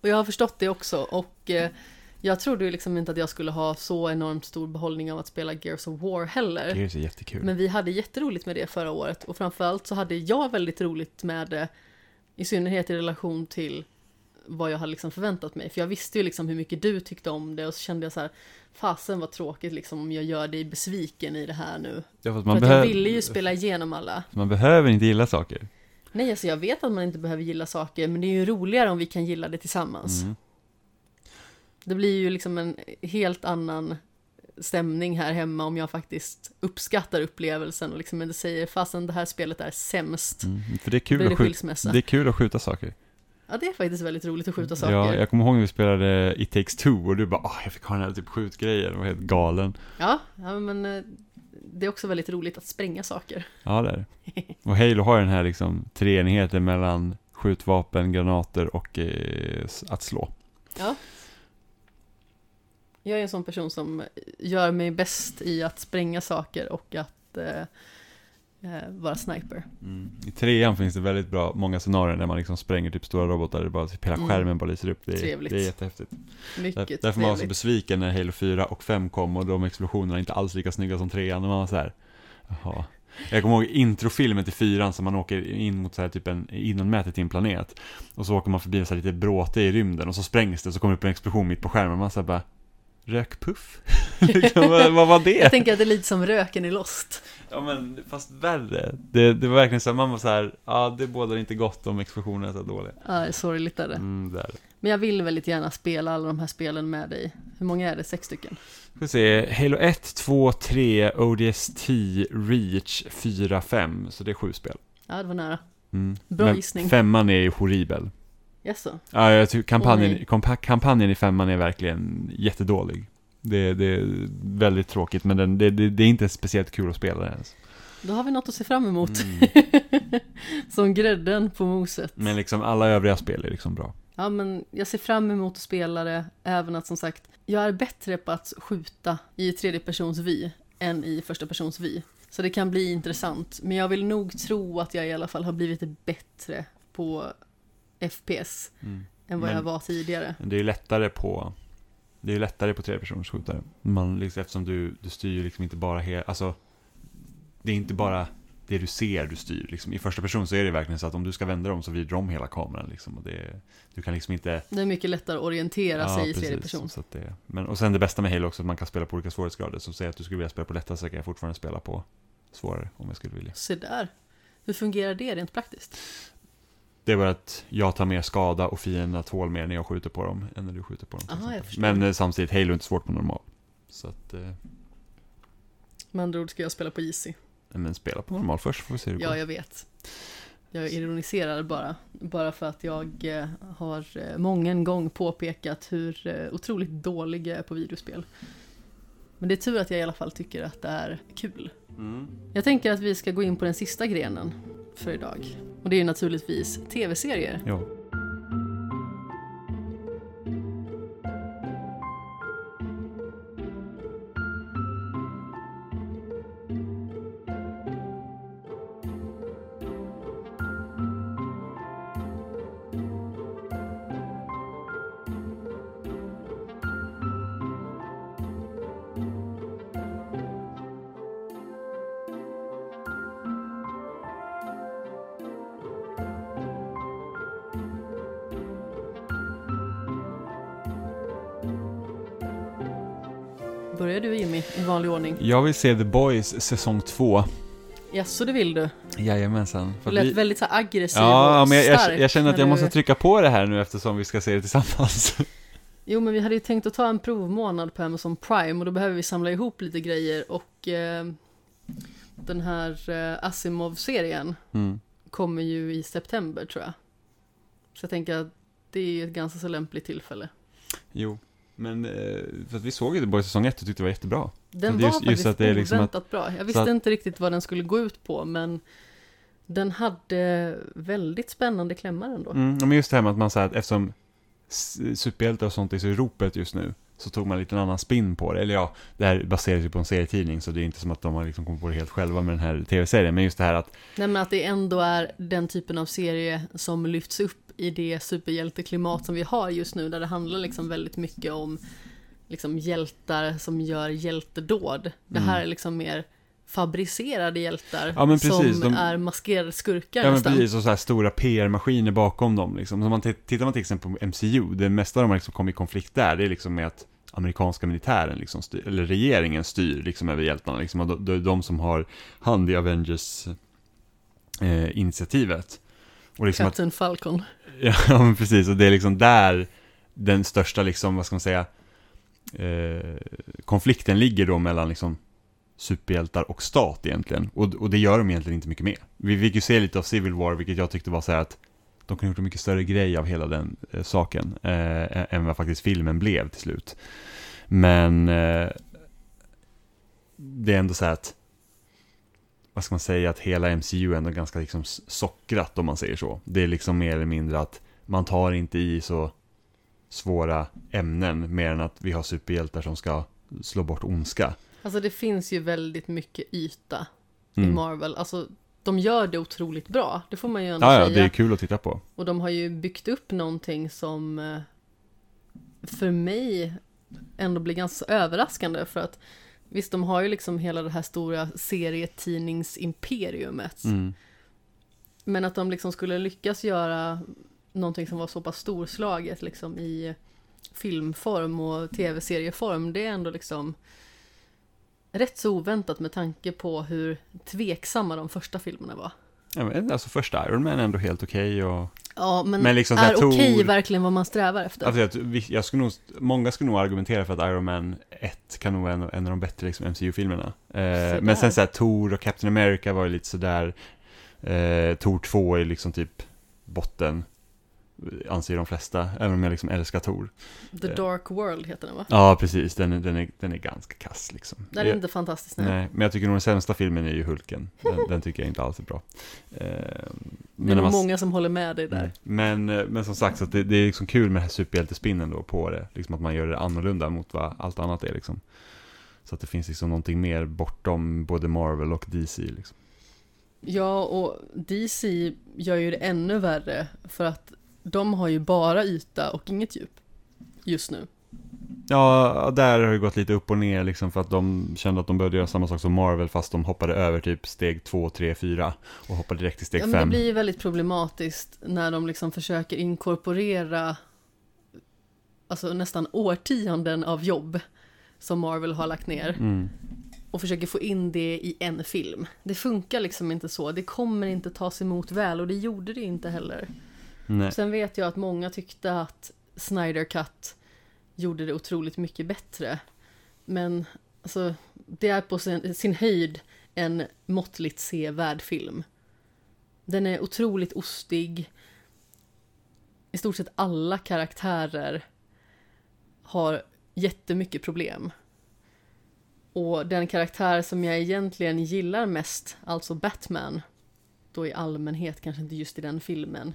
Och jag har förstått det också och eh, jag trodde ju liksom inte att jag skulle ha så enormt stor behållning av att spela Gears of War heller. Det är så jättekul. Men vi hade jätteroligt med det förra året och framförallt så hade jag väldigt roligt med det i synnerhet i relation till vad jag hade liksom förväntat mig. För jag visste ju liksom hur mycket du tyckte om det och så kände jag så här fasen vad tråkigt liksom om jag gör dig besviken i det här nu. Ja, För man, att jag ville ju spela igenom alla. man behöver inte gilla saker. Nej, alltså jag vet att man inte behöver gilla saker, men det är ju roligare om vi kan gilla det tillsammans. Mm. Det blir ju liksom en helt annan stämning här hemma om jag faktiskt uppskattar upplevelsen och liksom inte säger fasen det här spelet är sämst. Mm. För det är kul det att skjuta, det är kul att skjuta saker. Ja, det är faktiskt väldigt roligt att skjuta saker. Ja, jag kommer ihåg när vi spelade It takes two och du bara åh, jag fick ha den här typ skjutgrejen, jag var helt galen. Ja, ja men eh, det är också väldigt roligt att spränga saker. Ja, det är det. Och Halo har den här liksom treenigheten mellan skjutvapen, granater och eh, att slå. Ja. Jag är en sån person som gör mig bäst i att spränga saker och att eh, vara sniper. I trean finns det väldigt bra, många scenarier där man liksom spränger typ stora robotar, det bara typ hela Mm. skärmen bara lyser upp. Det är, Trevligt. det är jättehäftigt. Mycket Där, därför man var så trevligt. besviken när Halo 4 och 5 kom och de explosionerna inte alls lika snygga som trean. Och man var så här, jaha. Jag kommer ihåg introfilmen till fyran som man åker in mot så här typ en innanmäte till en planet. Och så åker man förbi en så här lite bråte i rymden och så sprängs det så kommer det upp en explosion mitt på skärmen. Man så här bara, rökpuff? vad, vad var det? Jag tänker att det är lite som röken i Lost. Ja men fast värre. Det, det var verkligen så här, man var så här, ja det bådar inte gott om explosionerna är så dåliga. Ja, det är sorgligt är det. Mm, där. Men jag vill väldigt gärna spela alla de här spelen med dig. Hur många är det? Sex stycken? Ska vi se, Halo 1, 2, 3, ODST, Reach, 4, 5. Så det är sju spel. Ja, det var nära. Mm. Bra Men gissning. Femman är ju horribel. Jaså? Ja, jag tycker kampanjen, kompa- kampanjen i femman är verkligen jättedålig. Det, det är väldigt tråkigt, men den, det, det, det är inte speciellt kul att spela det ens. Då har vi något att se fram emot. Mm. som grädden på moset. Men liksom alla övriga spel är liksom bra. Ja, men jag ser fram emot att spela det, även att som sagt, jag är bättre på att skjuta i tredje persons vy än i första persons vy. Så det kan bli intressant, men jag vill nog tro att jag i alla fall har blivit bättre på FPS Mm. än vad Men- jag var tidigare. Det är lättare på Det är lättare på tredjepersonsskjutare. Man liksom, eftersom du, du styr liksom inte bara he, alltså Det är inte bara det du ser du styr liksom. I första person så är det verkligen så att om du ska vända dem så vrider om hela kameran liksom. Och det, du kan liksom inte Det är mycket lättare att orientera sig i tredje person. Så det, men, och sen det bästa med Halo också att man kan spela på olika svårighetsgrader. Så säg att du skulle vilja spela på lättare så kan jag fortfarande spela på svårare om jag skulle vilja. Se där. Hur fungerar det rent praktiskt? Det är bara att jag tar mer skada och fienderna tål mer när jag skjuter på dem än när du skjuter på dem. Aha. Men eh, samtidigt, Halo är inte svårt på normal. Så att, eh, Med andra ord ska jag spela på Easy. men spela på normal först får vi se hur det Ja, går. jag vet. Jag ironiserar bara. Bara för att jag eh, har eh, många en gång påpekat hur otroligt dålig jag är på videospel. Men det är tur att jag i alla fall tycker att det är kul. Mm. Jag tänker att vi ska gå in på den sista grenen för idag. Och det är ju naturligtvis tv-serier. Ja. Börjar du Jimmy, i vanlig ordning? Jag vill se The Boys säsong två. Jaså, det vill du? Jajamensan. Du lät vi... väldigt så aggressiv Ja, och men jag, stark jag, jag känner att jag du- måste trycka på det här nu eftersom vi ska se det tillsammans. Jo, men vi hade ju tänkt att ta en provmånad på Amazon Prime och då behöver vi samla ihop lite grejer och eh, den här eh, Asimov-serien Mm. kommer ju i september tror jag. Så jag tänker att det är ju ett ganska så lämpligt tillfälle. Jo, men eh, för att vi såg ju Boys säsong 1 och tyckte det var jättebra. Den var just- just faktiskt att det är liksom oväntat bra. Jag visste att- inte riktigt vad den skulle gå ut på men den hade väldigt spännande klämmar ändå. Mm, men just det här med att man säger att eftersom superhjältar och sånt är så i ropet just nu så tog man lite en annan spin på det. Eller ja, det här baseras ju på en serietidning så det är inte som att de har liksom kommit på det helt själva med den här tv-serien. Men just det här att, Nej men att det ändå är den typen av serie som lyfts upp i det superhjälteklimat som vi har just nu där det handlar liksom väldigt mycket om liksom hjältar som gör hjältedåd. Det här Mm. är liksom mer fabricerade hjältar Ja, men precis, som de- är maskerade skurkar ja men nästan. precis, och så här stora PR-maskiner bakom dem liksom. Så man tittar man till exempel på MCU, det mesta dem har liksom kommit i konflikt där, det är liksom med att amerikanska militären liksom styr, eller regeringen styr liksom över hjältarna liksom. Och de- det är de som har hand i Avengers eh, liksom att Captain Falcon. Ja, men precis. Och det är liksom där den största, liksom, vad ska man säga, eh, konflikten ligger då mellan liksom superhjältar och stat egentligen. Och, och det gör de egentligen inte mycket mer. Vi fick ju se lite av Civil War, vilket jag tyckte var så här att de kunde gjort en mycket större grej av hela den eh, saken eh, än vad faktiskt filmen blev till slut. Men eh, det är ändå så här att vad ska man säga, att hela MCU är ändå ganska liksom sockrat om man säger så. Det är liksom mer eller mindre att man tar inte i så svåra ämnen mer än att vi har superhjältar som ska slå bort ondska. Alltså det finns ju väldigt mycket yta i Mm. Marvel. Alltså de gör det otroligt bra, det får man ju ändå Ja, ja, säga. det är kul att titta på. Och de har ju byggt upp någonting som eh, för mig ändå blir ganska överraskande för att visst, de har ju liksom hela det här stora serietidningsimperiumet. Mm. Men att de liksom skulle lyckas göra någonting som var så pass storslaget liksom i filmform och tv-serieform, det är ändå liksom rätt så oväntat med tanke på hur tveksamma de första filmerna var. Ja, men, alltså första Iron Man är ändå helt okej och... Ja, men, Men liksom är okej Thor- verkligen vad man strävar efter? Alltså, jag, skulle nog, många skulle nog argumentera för att Iron Man 1 kan nog vara en, en av de bättre liksom, MCU-filmerna. Eh, men sen så här, Thor och Captain America var ju lite sådär. Eh, Thor 2 är liksom typ botten, anser de flesta, även om jag liksom älskar Thor. The Eh. Dark World heter den va? Ja, precis, den, är- den, är, den är ganska kass liksom. Den är Jag- inte fantastisk nej. Nej, men jag tycker nog den sämsta filmen är ju Hulken. Den, den tycker jag inte alls är bra. Eh, Det är man- många som håller med dig där. Mm. Men, eh, men som sagt, så att det, det är liksom kul med den här superhjältespinnen då på det. Liksom att man gör det annorlunda mot vad allt annat är liksom. Så att det finns liksom någonting mer bortom både Marvel och DC liksom. Ja, och DC gör ju det ännu värre för att de har ju bara yta och inget djup just nu. Ja, där har det gått lite upp och ner liksom för att de kände att de började göra samma sak som Marvel fast de hoppade över typ steg 2, 3, 4 och hoppade direkt till steg Ja, men det 5. blir ju väldigt problematiskt när de liksom försöker inkorporera alltså nästan årtionden av jobb som Marvel har lagt ner Mm. och försöker få in det i en film. Det funkar liksom inte så, det kommer inte tas emot väl och det gjorde det inte heller. Nej. Sen vet jag att många tyckte att Snyder Cut gjorde det otroligt mycket bättre. Men alltså, det är på sin, sin höjd en måttligt sevärd film. Den är otroligt ostig. I stort sett alla karaktärer har jättemycket problem. Och den karaktär som jag egentligen gillar mest, alltså Batman, då i allmänhet, kanske inte just i den filmen,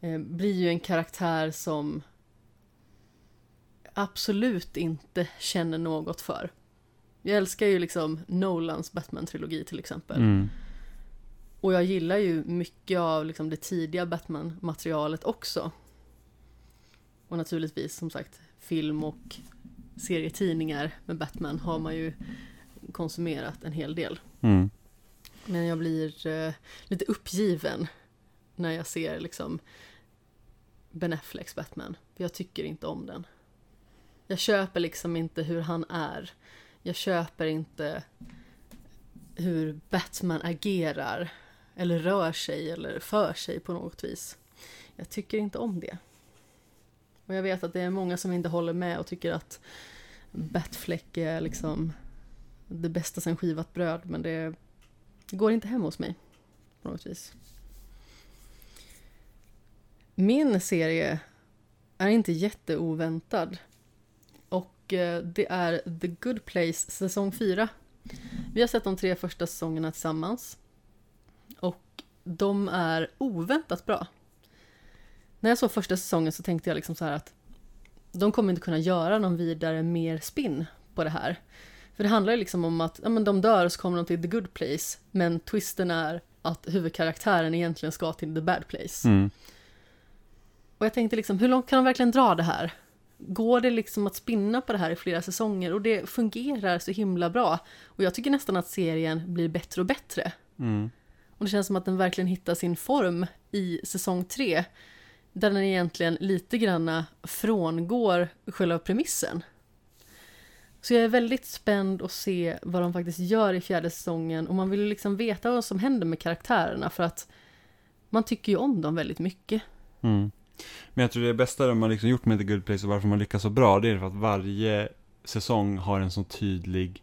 eh, blir ju en karaktär som absolut inte känner något för. Jag älskar ju liksom Nolans Batman-trilogi till exempel. Mm. Och jag gillar ju mycket av liksom det tidiga Batman-materialet också. Och naturligtvis som sagt film och serietidningar med Batman har man ju konsumerat en hel del. Mm. Men jag blir eh, lite uppgiven när jag ser liksom Ben Afflecks Batman. För jag tycker inte om den. Jag köper liksom inte hur han är. Jag köper inte hur Batman agerar. Eller rör sig eller för sig på något vis. Jag tycker inte om det. Och jag vet att det är många som inte håller med och tycker att Batfleck är liksom det bästa sen skivat bröd. Men det går inte hem hos mig på något vis. Min serie är inte jätteoväntad. Och eh, det är The Good Place säsong 4. Vi har sett de tre första säsongerna tillsammans. Och de är oväntat bra. När jag såg första säsongen så tänkte jag liksom så här att de kommer inte kunna göra någon vidare mer spin på det här. För det handlar ju liksom om att ja, men de dör och så kommer de till the good place. Men twisten är att huvudkaraktären egentligen ska till the bad place. Mm. Och jag tänkte liksom, hur långt kan de verkligen dra det här? Går det liksom att spinna på det här i flera säsonger? Och det fungerar så himla bra. Och jag tycker nästan att serien blir bättre och bättre. Mm. Och det känns som att den verkligen hittar sin form i säsong tre. Där den egentligen lite granna frångår själva premissen. Så jag är väldigt spänd att se vad de faktiskt gör i fjärde säsongen och man vill liksom veta vad som händer med karaktärerna för att man tycker ju om dem väldigt mycket. Mm. Men jag tror det bästa de har liksom gjort med The Good Place och varför man lyckas så bra, det är för att varje säsong har en så tydlig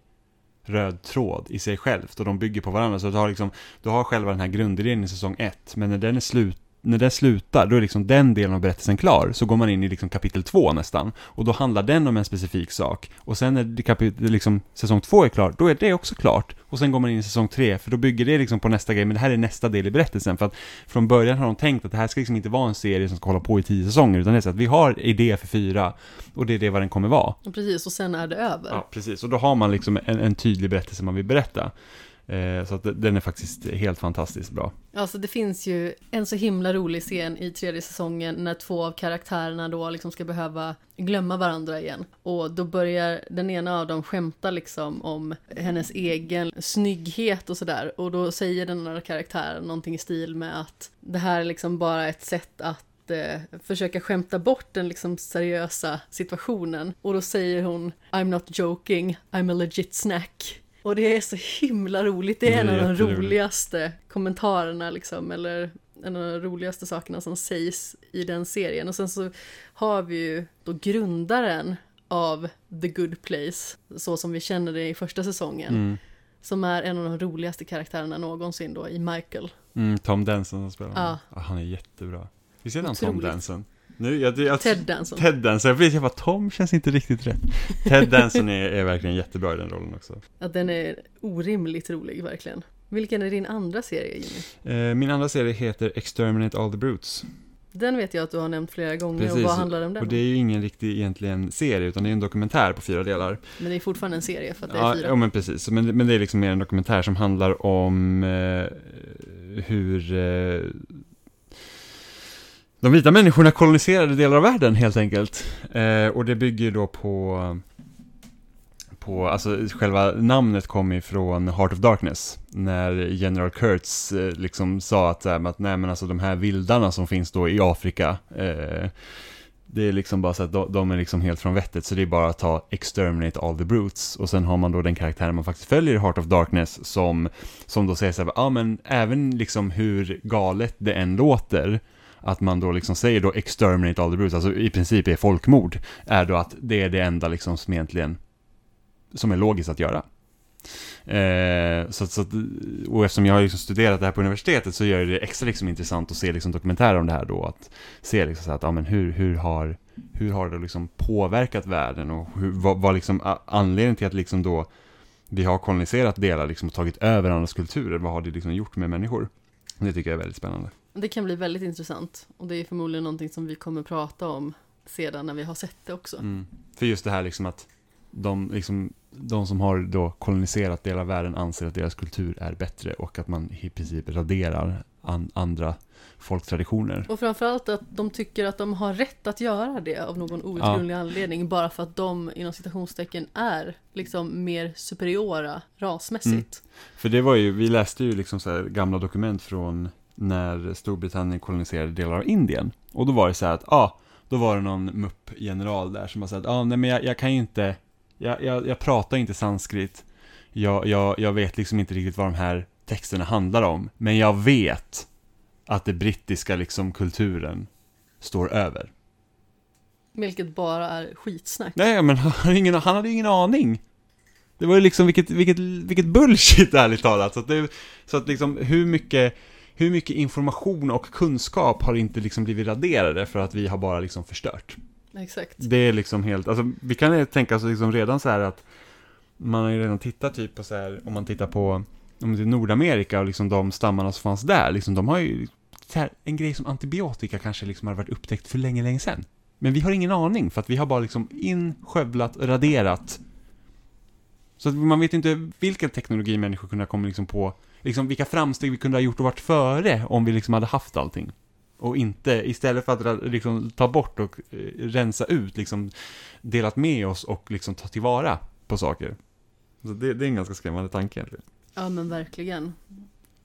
röd tråd i sig självt och de bygger på varandra. Så du har liksom, du har själva den här grundidén i säsong ett, men när den är slut när det slutar, då är liksom den delen av berättelsen klar. Så går man in i liksom kapitel två nästan. Och då handlar den om en specifik sak. Och sen när kapitel, liksom, säsong två är klar, då är det också klart. Och sen går man in i säsong tre, för då bygger det liksom på nästa grej, men det här är nästa del i berättelsen. För att från början har de tänkt att det här ska liksom inte vara en serie som ska hålla på i tio säsonger, utan det är så att vi har idé för fyra, och det är det vad den kommer vara. Precis, och sen är det över. Ja, precis. Och då har man liksom en, en tydlig berättelse man vill berätta. Eh, så att den är faktiskt helt fantastiskt bra. Alltså det finns ju en så himla rolig scen i tredje säsongen när två av karaktärerna då liksom ska behöva glömma varandra igen. Och då börjar den ena av dem skämta liksom om hennes egen snygghet och sådär. Och då säger den andra karaktären någonting i stil med att det här är liksom bara ett sätt att eh, försöka skämta bort den liksom seriösa situationen. Och då säger hon I'm not joking, I'm a legit snack. Och det är så himla roligt, det är, Det är en av de roligaste kommentarerna liksom, eller en av de roligaste sakerna som sägs i den serien. Och sen så har vi ju då grundaren av The Good Place, så som vi känner det i första säsongen, Mm. som är en av de roligaste karaktärerna någonsin då i Michael. Mm, Tom Denson som spelar honom. Ja. Han är jättebra. Visst heter han Tom. Denson? Nu, jag, jag, Ted Danson. Ted Danson, jag, jag bara, Tom känns inte riktigt rätt. Ted Danson är, är verkligen jättebra i den rollen också. Att den är orimligt rolig verkligen. Vilken är din andra serie Jimmy? Eh, min andra serie heter Exterminate All the Brutes. Den vet jag att du har nämnt flera gånger Precis, och vad handlar om den? Och det är ju ingen riktig egentligen serie, utan det är en dokumentär på fyra delar. Men det är fortfarande en serie för att det är Ja, fyra. ja men precis. Men, men det är liksom mer en dokumentär som handlar om eh, hur eh, de vita människorna koloniserade delar av världen helt enkelt. Eh, och det bygger då på, på, alltså själva namnet kom ifrån Heart of Darkness. När General Kurtz eh, liksom sa att, äh, att nej men alltså de här vildarna som finns då i Afrika, eh, det är liksom bara så att de, de är liksom helt från vettet, så det är bara att ta exterminate all the brutes. Och sen har man då den karaktären man faktiskt följer i Heart of Darkness som, som då säger så här, ja men även liksom hur galet det än låter, att man då liksom säger då exterminate all the brutes, alltså i princip är folkmord, är då att det är det enda liksom som egentligen, som är logiskt att göra. Eh, så, så, att- och eftersom jag har liksom studerat det här på universitetet så gör det extra liksom intressant att se liksom dokumentärer om det här då. Att se liksom så att, ja men hur, hur har, hur har det liksom påverkat världen och hur, vad, vad liksom anledningen till att liksom då vi har koloniserat delar liksom och tagit över andras kulturer, vad har det liksom gjort med människor? Det tycker jag är väldigt spännande. Det kan bli väldigt intressant. Och det är förmodligen någonting som vi kommer prata om sedan när vi har sett det också. Mm. För just det här liksom att de, liksom, de som har då koloniserat delar av världen anser att deras kultur är bättre och att man i princip raderar an, andra folktraditioner. Och framförallt att de tycker att de har rätt att göra det av någon outgrundlig anledning. Bara för att de inom citationstecken är liksom mer superiora rasmässigt. För det var ju, vi läste ju liksom så här gamla dokument från när Storbritannien koloniserade delar av Indien. Och då var det så här att, ja, ah, då var det någon mupp-general där som har sagt, ja, ah, nej men jag, jag kan ju inte, jag, jag, jag pratar inte sanskrit, jag, jag, jag vet liksom inte riktigt vad de här texterna handlar om, men jag vet att det brittiska liksom kulturen står över. Vilket bara är skitsnack. Nej, men han hade ingen, han hade ingen aning. Det var ju liksom vilket, vilket, vilket bullshit ärligt talat. Så att, det, så att liksom hur mycket, hur mycket information och kunskap har inte liksom blivit raderade för att vi har bara liksom förstört. Exakt. Det är liksom helt, alltså vi kan tänka oss liksom redan så här att man har ju redan tittat typ på så här, om man tittar på om det är Nordamerika och liksom de stammarna som fanns där, liksom de har ju här, en grej som antibiotika kanske liksom har varit upptäckt för länge, länge sedan. Men vi har ingen aning för att vi har bara liksom inskövlat, raderat. Så att man vet inte vilken teknologi människor kunde ha kommit liksom på, liksom vilka framsteg vi kunde ha gjort och varit före om vi liksom hade haft allting. Och inte, istället för att liksom ta bort och eh, rensa ut, liksom delat med oss och liksom ta tillvara på saker. Så det, det är en ganska skrämmande tanke egentligen. Ja men verkligen.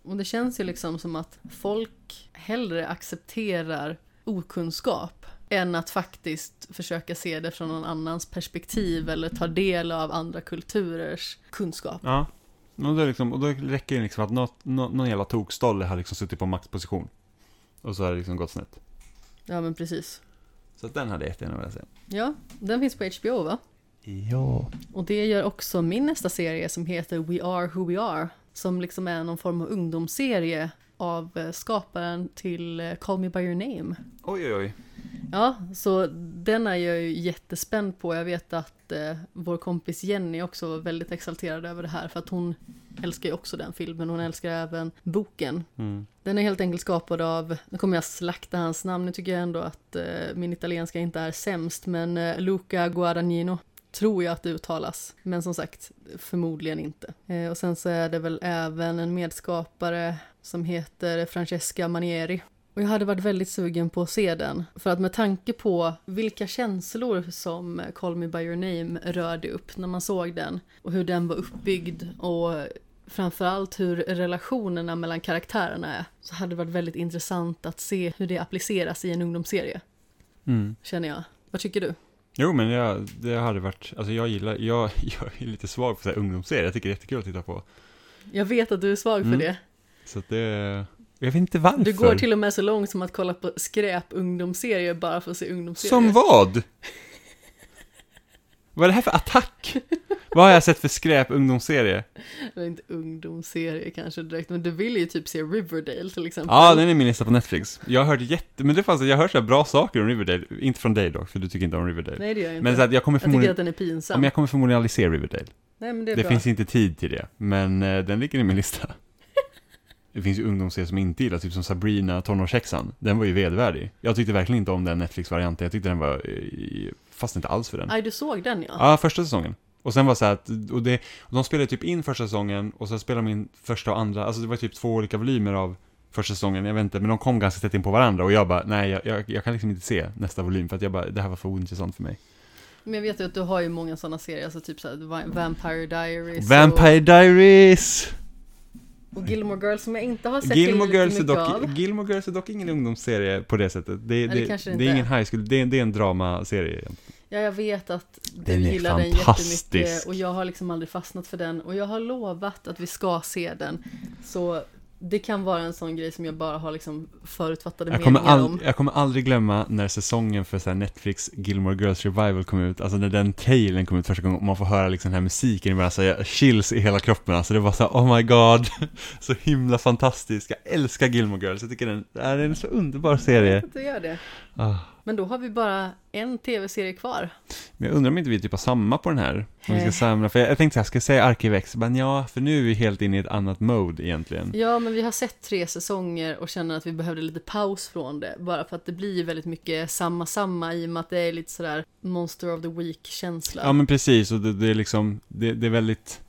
Och det känns ju liksom som att folk hellre accepterar okunskap än att faktiskt försöka se det från någon annans perspektiv eller ta del av andra kulturers kunskap. Ja. Och då, liksom, och då räcker det liksom att något, nå, någon jävla tokstolle har liksom suttit på maktposition. Och så har det liksom gått snett. Ja men precis. Så att den hade jag jättegärna velat se. Ja, den finns på HBO va? Ja. Och det gör också min nästa serie som heter We Are Who We Are. Som liksom är någon form av ungdomsserie av skaparen till eh, Call Me By Your Name. Oj, oj, oj. Ja, så den är jag ju jättespänd på. Jag vet att eh, vår kompis Jenny också var väldigt exalterad över det här för att hon älskar ju också den filmen. Hon älskar även boken. Mm. Den är helt enkelt skapad av, nu kommer jag slakta hans namn, nu tycker jag ändå att eh, min italienska inte är sämst, men eh, Luca Guadagnino tror jag att det uttalas, men som sagt förmodligen inte. Eh, och sen så är det väl även en medskapare som heter Francesca Manieri. Och jag hade varit väldigt sugen på att se den, för att med tanke på vilka känslor som Call Me By Your Name rörde upp när man såg den och hur den var uppbyggd och framförallt hur relationerna mellan karaktärerna är så hade det varit väldigt intressant att se hur det appliceras i en ungdomsserie, Mm. känner jag. Vad tycker du? Jo, men jag, det hade varit, alltså jag gillar, jag, jag är lite svag för så här ungdomsserier, jag tycker det är jättekul att titta på. Jag vet att du är svag för Mm. det. Så att det, jag vet inte varför. Du går till och med så långt som att kolla på skräp ungdomsserier bara för att se ungdomsserier. Som vad? vad är det här för attack? vad har jag sett för skräp ungdomsserie? Eller inte ungdomsserier kanske direkt, men du vill ju typ se Riverdale till exempel. Ja, den är min lista på Netflix. Jag har hört jätte, men det fanns, jag har hört så bra saker om Riverdale, inte från dig dock, för du tycker inte om Riverdale. Nej det gör jag inte. Men så att jag kommer jag tycker förmodligen, att den är ja, pinsam. men jag kommer förmodligen aldrig se Riverdale. Nej men det är Det bra. finns inte tid till det, men eh, den ligger i min lista. Det finns ju ungdomsserier som inte gillar, typ som Sabrina, tonårshäxan. Den var ju vedervärdig. Jag tyckte verkligen inte om den Netflix-varianten, jag tyckte den var, eh, fast inte alls för den. Nej du såg den ja. Ja, första säsongen. Och sen var så här att, och, det, och de spelade typ in första säsongen, och sen spelade de in första och andra, alltså det var typ två olika volymer av första säsongen, jag vet inte, men de kom ganska tätt in på varandra, och jag bara, nej, jag, jag, jag kan liksom inte se nästa volym, för att jag bara, det här var för ointressant för mig. Men jag vet ju att du har ju många sådana serier, alltså typ såhär Va- Vampire Diaries Vampire Diaries! Och, Gilmore Girls som jag inte har sett Gilmore Girls, är dock, av. Gilmore Girls är dock ingen ungdomsserie på det sättet. Det, det det, det, det är ingen high school, det är, det är en dramaserie. Ja, jag vet att du Den gillar den jättemycket och jag har liksom aldrig fastnat för den och jag har lovat att vi ska se den. Så det kan vara en sån grej som jag bara har liksom förutfattade Jag meningar all, om. jag kommer aldrig glömma när säsongen för så Netflix Gilmore Girls Revival kom ut, alltså när den trailern kom ut första gången och man får höra liksom den här musiken, bara så här, chills i hela kroppen, alltså det var så här, oh my god, så himla fantastiskt, jag älskar Gilmore Girls, jag tycker den det är en så underbar serie. Det gör det. Ah. Men då har vi bara en tv-serie kvar. Men jag undrar om inte vi typ har samma på den här, om vi ska samla, för jag, jag tänkte så här, ska jag säga Arkivex? Men ja, för nu är vi helt inne i ett annat mode egentligen. Ja, men vi har sett tre säsonger och känner att vi behövde lite paus från det. Bara för att det blir väldigt mycket samma samma i och med att det är lite sådär Monster of the Week-känsla. Ja men precis, och det, det är liksom, det, det är väldigt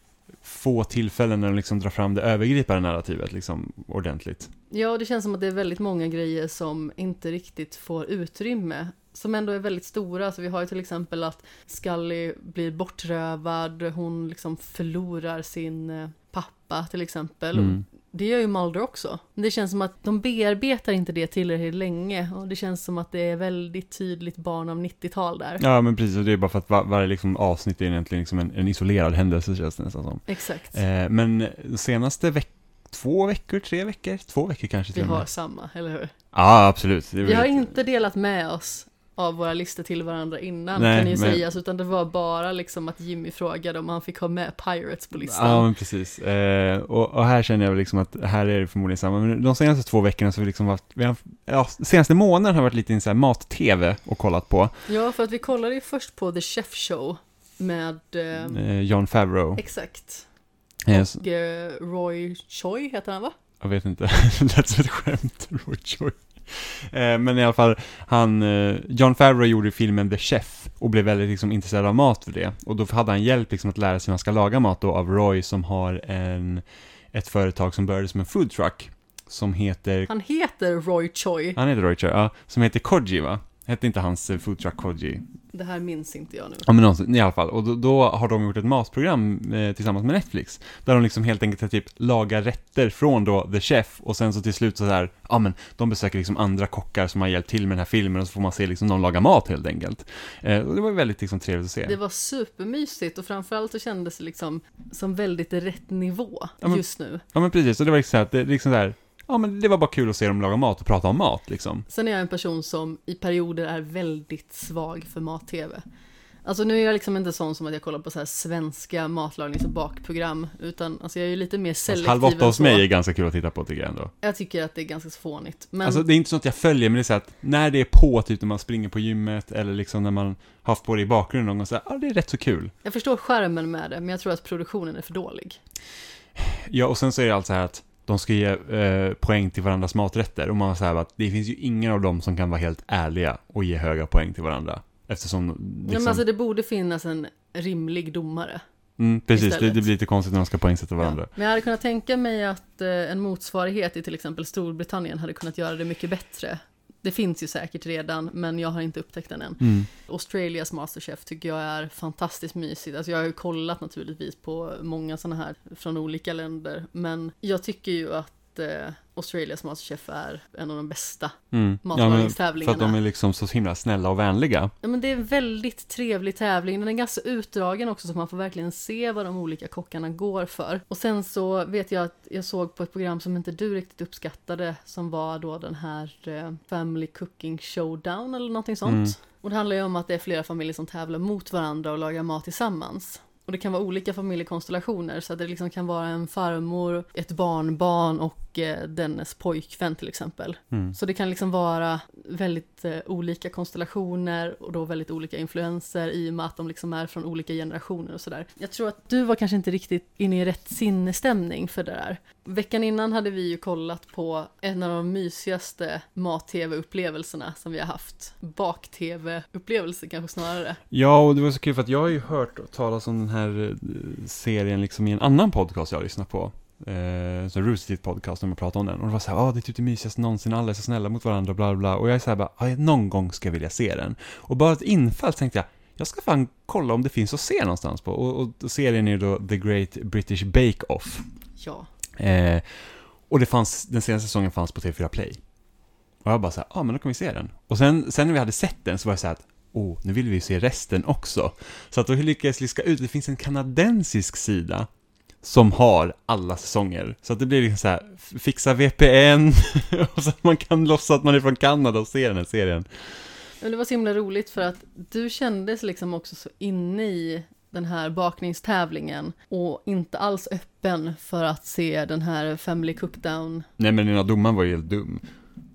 få tillfällen när de liksom drar fram det övergripande narrativet liksom ordentligt. Ja, det känns som att det är väldigt många grejer som inte riktigt får utrymme. Som ändå är väldigt stora. Så vi har ju till exempel att Scully blir bortrövad, hon liksom förlorar sin eh, pappa till exempel. Mm. Det gör ju Mulder också. Det känns som att de bearbetar inte det tillräckligt länge. Och det känns som att det är väldigt tydligt barn av 90-tal där. Ja men precis, och det är bara för att var, varje liksom avsnitt är egentligen liksom en, en isolerad händelse känns det nästan som. Exakt. Eh, men senaste veck två veckor, tre veckor, två veckor kanske vi till med. har samma, eller hur? Ja absolut. Vi har inte delat med oss av våra listor till varandra innan Nej, kan ju men- sägas, utan det var bara liksom att Jimmy frågade om han fick ha med Pirates på listan. Ja men precis. Eh, och, och här känner jag väl liksom att här är det förmodligen samma. Men de senaste två veckorna så har vi liksom varit, vi har, ja, senaste månaden har varit lite i en så här mat-tv och kollat på. Ja, för att vi kollade ju först på The Chef Show med, eh, Eh, John Favreau. exakt, Eh, så- och eh, Roy Choi heter han va? Jag vet inte, det lät som ett skämt, Roy Choi. Eh, Men i alla fall, han, eh, John Favreau gjorde filmen The Chef och blev väldigt liksom, intresserad av mat för det. Och då hade han hjälp liksom, att lära sig hur man ska laga mat då av Roy som har en, ett företag som började som en food truck. Som heter, Han heter Roy Choi. han heter Roy Choi, ja, som heter Koji va? Hette inte hans eh, food truck Koji? Det här minns inte jag nu. Ja men någonsin, i alla fall. Och då, då har de gjort ett matprogram eh, tillsammans med Netflix. Där de liksom helt enkelt typ lagar rätter från då The Chef och sen så till slut så här, ja men de besöker liksom andra kockar som har hjälpt till med den här filmen och så får man se liksom de lagar mat helt enkelt. Eh, och det var väldigt liksom trevligt att se. Det var supermysigt och framförallt så kändes det liksom som väldigt rätt nivå Ja, men- just nu. Ja men precis, och det var liksom så här, det liksom så här, ja men det var bara kul att se dem laga mat och prata om mat liksom. Sen är jag en person som i perioder är väldigt svag för mat-tv. Alltså nu är jag liksom inte sån som att jag kollar på så här svenska matlagnings och bakprogram, utan alltså jag är ju lite mer Alltså, selektiv halv åtta hos så. mig är ganska kul att titta på tycker jag ändå. Jag tycker att det är ganska så fånigt. Men Alltså det är inte så att jag följer, men det är så att när det är på, typ när man springer på gymmet eller liksom när man har på det i bakgrunden någon gång, så här, ja det är rätt så kul. jag förstår skärmen med det, men jag tror att produktionen är för dålig. Ja, och sen så är det alltså här att de ska ge eh, poäng till varandras maträtter och man säger att det finns ju ingen av dem som kan vara helt ärliga och ge höga poäng till varandra. Eftersom, Ja, liksom, men alltså det borde finnas en rimlig domare. mm, precis, det, det blir lite konstigt när de ska poängsätta varandra. Ja. Men jag hade kunnat tänka mig att eh, en motsvarighet i till exempel Storbritannien hade kunnat göra det mycket bättre. Det finns ju säkert redan, men jag har inte upptäckt den än. Mm. Australias Masterchef tycker jag är fantastiskt mysigt. Alltså jag har ju kollat naturligtvis på många sådana här från olika länder, men jag tycker ju att eh, Australias Masterchef är en av de bästa Mm. Ja, men för matlagningstävlingarna. att de är liksom så himla snälla och vänliga. Ja, men det är en väldigt trevlig tävling. Den är ganska utdragen också så man får verkligen se vad de olika kockarna går för. Och sen så vet jag att jag såg på ett program som inte du riktigt uppskattade som var då den här eh, Family Cooking Showdown eller någonting sånt. Mm. Och det handlar ju om att det är flera familjer som tävlar mot varandra och lagar mat tillsammans. Och det kan vara olika familjekonstellationer så att det liksom kan vara en farmor, ett barnbarn och eh, dennes pojkvän till exempel. Mm. Så det kan liksom vara väldigt eh, olika konstellationer och då väldigt olika influenser i och med att de liksom är från olika generationer och sådär. Jag tror att du var kanske inte riktigt inne i rätt sinnesstämning för det där. Veckan innan hade vi ju kollat på en av de mysigaste mat-tv-upplevelserna som vi har haft. Bak-tv-upplevelser kanske snarare. Ja, och det var så kul för att jag har ju hört talas om den här eh, serien liksom i en annan podcast jag har lyssnat på. Eh, så Rooster Teeth podcast, när man pratar om den. Och det var så här, ja ah, det är typ det mysigaste någonsin, alla är så snälla mot varandra, bla bla, bla. Och jag är så här bara, ah, någon gång ska jag vilja se den. Och bara ett infall tänkte jag, jag ska fan kolla om det finns att se någonstans på. Och, och serien är ju då The Great British Bake Off. Ja. Eh, och det fanns, den senaste säsongen fanns på TV4 Play. Och jag bara så här, ja ah, men då kan vi se den. Och sen, sen när vi hade sett den så var jag så här att, oh, nu vill vi se resten också. Så att då lyckades jag liska ut, det finns en kanadensisk sida som har alla säsonger. Så att det blir liksom så här, fixa VPN, och så att man kan låtsas att man är från Kanada och se den här serien. Men det var så himla roligt för att du kändes liksom också så inne i den här bakningstävlingen och inte alls öppen för att se den här Family Cookdown. Nej men den här domaren var ju helt dum.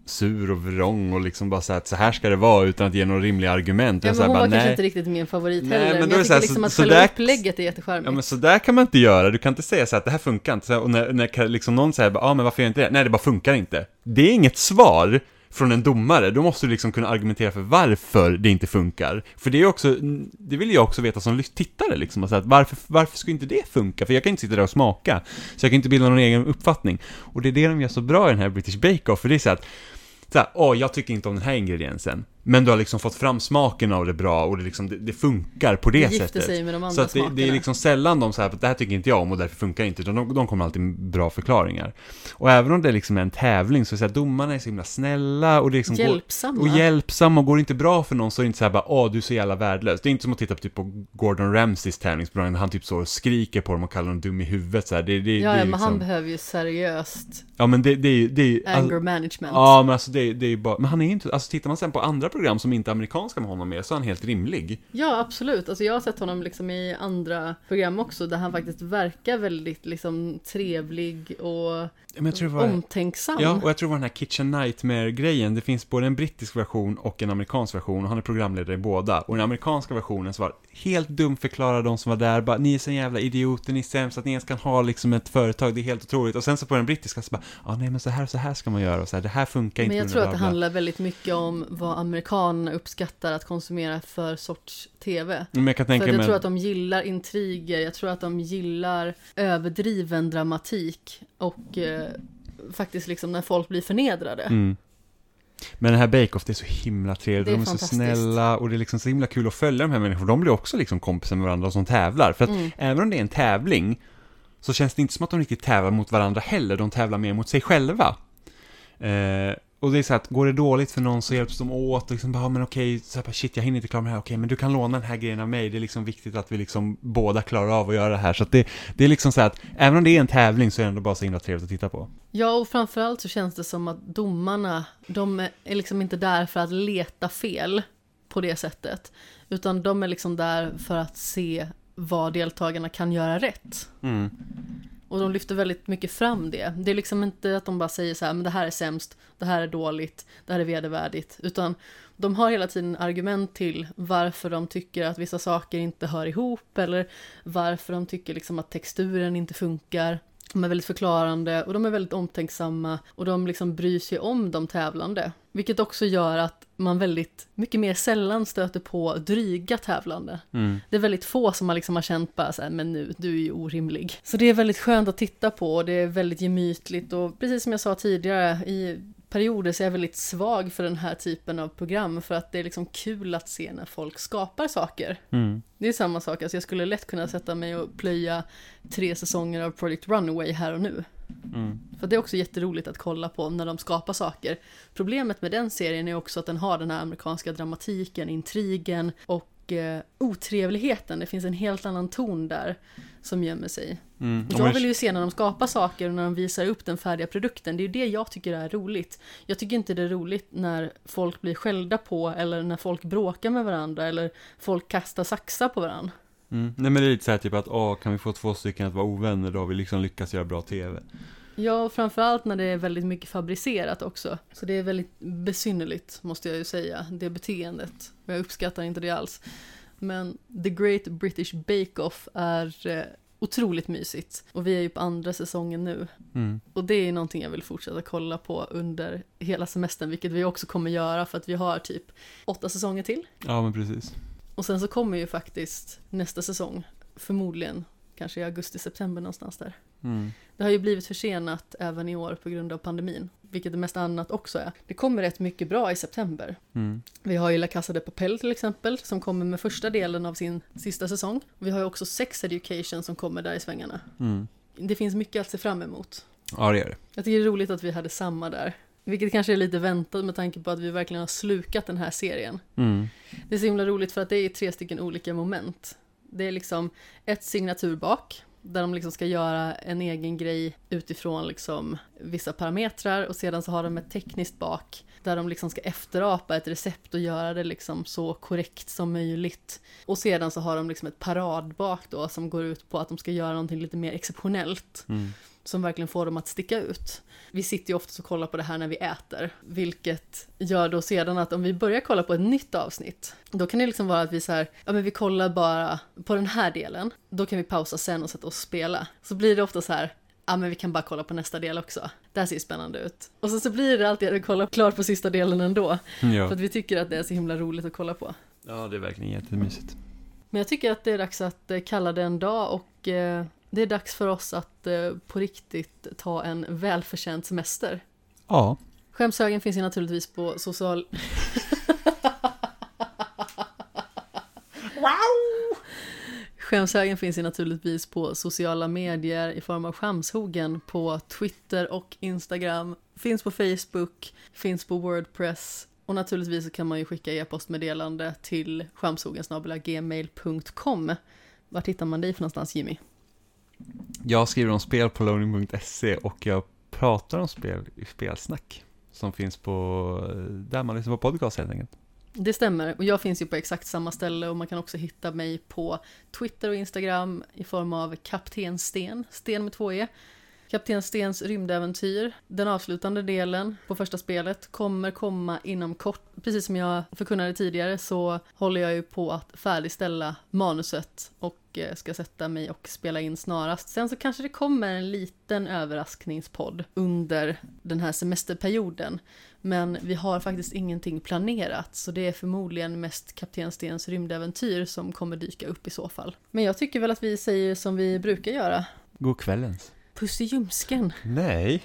Sur och vrång och liksom bara här att så här ska det vara utan att ge några rimliga argument. Ja, Jag men så här hon bara, var kanske nej. inte riktigt min favorit Nej, heller, men men, jag det så här, tycker liksom så- att så själva där- upplägget är jättecharmigt. Ja men så där kan man inte göra, du kan inte säga så att det här funkar inte, så här, och när, när liksom någon säger ja ah, men varför gör inte det? Nej det bara funkar inte. Det är inget svar från en domare, då måste du liksom kunna argumentera för varför det inte funkar. För det är också, det vill jag också veta som tittare liksom, alltså att varför, varför skulle inte det funka? För jag kan inte sitta där och smaka, så jag kan inte bilda någon egen uppfattning. Och det är det de gör så bra i den här British Bake Off, för det är så att så här, åh, jag tycker inte om den här ingrediensen. Men du har liksom fått fram smaken av det bra och det, liksom, det, det funkar på det, Det sättet. sig med de andra Så att det, det är liksom sällan de säger att det här tycker inte jag om och därför funkar inte, utan de, de kommer alltid med bra förklaringar. Och även om det liksom är en tävling så är det så här, domarna är så himla snälla och det liksom Hjälpsamma. Går, och hjälpsamma och går det inte bra för någon så är det inte så här bara åh du är så jävla värdelös. Det är inte som att titta på, typ på Gordon Ramsays tävlingsprogram när han typ så skriker på dem och kallar dem dum i huvudet så här. Det, det, ja, det är ja, men han liksom, behöver ju seriöst Ja men det, det är ju, det är ju, alltså- anger management. Ja, men alltså det, det är ju bara, men han är inte, alltså tittar man sen på andra program som inte är amerikanska med honom med så är han helt rimlig. Ja, absolut. Alltså jag har sett honom liksom i andra program också där han faktiskt verkar väldigt liksom trevlig och Men var, omtänksam. ja, och jag tror det var den här Kitchen Nightmare-grejen, det finns både en brittisk version och en amerikansk version och han är programledare i båda. Och den amerikanska versionen så var helt dumförklarade de som var där, bara ni är så jävla idioter, ni är sämst att ni ens kan ha liksom ett företag, det är helt otroligt. Och sen så på den brittiska så bara, ja nej men så här och så här ska man göra och så här, det här funkar inte. Men jag tror att det handlar väldigt mycket om vad amerikanerna uppskattar att konsumera för sorts TV. Men jag kan För tänka att jag mig, tror att de gillar intriger, jag tror att de gillar överdriven dramatik och eh, faktiskt liksom när folk blir förnedrade. Mm. Men den här Bake-Off, det är så himla trevligt, de är så snälla och det är liksom så himla kul att följa de här människorna, de blir också liksom kompisar med varandra som tävlar. För att Mm. även om det är en tävling, så känns det inte som att de riktigt tävlar mot varandra heller, de tävlar mer mot sig själva. Eh, och det är så att, går det dåligt för någon så hjälps de åt, och liksom bara, "Ja, men okej, så här, shit jag hinner inte klara det här, okej, men du kan låna den här grejen av mig, det är liksom viktigt att vi liksom båda klarar av att göra det här. Så att det, det är liksom så att, även om det är en tävling så är det ändå bara så himla trevligt att titta på. Ja, och framförallt så känns det som att domarna, de är liksom inte där för att leta fel. på det sättet. Utan de är liksom där för att se vad deltagarna kan göra rätt. Mm. Och de lyfter väldigt mycket fram det. Det är liksom inte att de bara säger så här, men det här är sämst, det här är dåligt, det här är vedervärdigt. Utan de har hela tiden argument till varför de tycker att vissa saker inte hör ihop eller varför de tycker liksom att texturen inte funkar. De är väldigt förklarande och de är väldigt omtänksamma och de liksom bryr sig om de tävlande. Vilket också gör att man väldigt mycket mer sällan stöter på dryga tävlande. Mm. Det är väldigt få som man liksom har känt bara så här, men nu, du är ju orimlig. Så det är väldigt skönt att titta på och det är väldigt gemytligt och precis som jag sa tidigare, i perioder så är jag väldigt svag för den här typen av program för att det är liksom kul att se när folk skapar saker. Mm. Det är samma sak, alltså jag skulle lätt kunna sätta mig och plöja tre säsonger av Project Runaway här och nu. Mm. För det är också jätteroligt att kolla på när de skapar saker. Problemet med den serien är också att den har den här amerikanska dramatiken, intrigen och eh, otrevligheten. Det finns en helt annan ton där som gömmer sig. Mm. Jag vill ju se när de skapar saker och när de visar upp den färdiga produkten. Det är ju det jag tycker är roligt. Jag tycker inte det är roligt när folk blir skällda på eller när folk bråkar med varandra eller folk kastar saxar på varandra. Mm. Nej men det är lite så här typ att, åh, kan vi få två stycken att vara ovänner då har vi liksom lyckats göra bra TV. Ja, och framförallt när det är väldigt mycket fabricerat också. Så det är väldigt besynnerligt, måste jag ju säga, det beteendet. Jag uppskattar inte det alls. Men The Great British Bake Off är eh, otroligt mysigt. Och vi är ju på andra säsongen nu. Mm. Och det är någonting jag vill fortsätta kolla på under hela semestern, vilket vi också kommer göra för att vi har typ åtta säsonger till. Ja men precis. Och sen så kommer ju faktiskt nästa säsong, förmodligen kanske i augusti-september någonstans där. Mm. Det har ju blivit försenat även i år på grund av pandemin, vilket det mest annat också är. Det kommer rätt mycket bra i september. Mm. Vi har ju La Casa de Papel till exempel, som kommer med första delen av sin sista säsong. Vi har ju också Sex Education som kommer där i svängarna. Mm. Det finns mycket att se fram emot. Ja det gör det. Jag tycker det är roligt att vi hade samma där. Vilket kanske är lite väntat med tanke på att vi verkligen har slukat den här serien. Mm. Det är så himla roligt för att det är tre stycken olika moment. Det är liksom ett signaturbak, där de liksom ska göra en egen grej utifrån liksom vissa parametrar och sedan så har de ett tekniskt bak där de liksom ska efterapa ett recept och göra det liksom så korrekt som möjligt. Och sedan så har de liksom ett paradbak då som går ut på att de ska göra någonting lite mer exceptionellt Mm som verkligen får dem att sticka ut. Vi sitter ju ofta och kollar på det här när vi äter, vilket gör då sedan att om vi börjar kolla på ett nytt avsnitt, då kan det liksom vara att vi så här, ja men vi kollar bara på den här delen, då kan vi pausa sen och sätta oss och spela. Så blir det ofta så här, ja men vi kan bara kolla på nästa del också, det här ser ju spännande ut. Och så, så blir det alltid att vi kollar klart på sista delen ändå, för Ja. att vi tycker att det är så himla roligt att kolla på. ja, det är verkligen jättemysigt. Men jag tycker att det är dags att eh, kalla det en dag och eh, det är dags för oss att eh, på riktigt ta en välförtjänt semester. Ja. Skämshögen finns ju naturligtvis på social... Skämshögen finns ju naturligtvis på sociala medier i form av Skämshogen på Twitter och Instagram. Finns på Facebook, finns på Wordpress och naturligtvis så kan man ju skicka e-postmeddelande till skämshogen.gmail.com. Var hittar man dig för någonstans Jimmy? Jag skriver om spel på loading.se och jag pratar om spel i spelsnack. Som finns på, eh, där man lyssnar på podcast helt enkelt. Det stämmer, och jag finns ju på exakt samma ställe och man kan också hitta mig på Twitter och Instagram i form av Kapten Sten, Sten med två E. Kapten Stens rymdäventyr, den avslutande delen på första spelet, kommer komma inom kort. Precis som jag förkunnade tidigare så håller jag ju på att färdigställa manuset och eh, ska sätta mig och spela in snarast. Sen så kanske det kommer en liten överraskningspodd under den här semesterperioden. Men vi har faktiskt ingenting planerat, så det är förmodligen mest Kapten Stens rymdäventyr som kommer dyka upp i så fall. Men jag tycker väl att vi säger som vi brukar göra. God kvällens. Puss i ljumsken. Nej.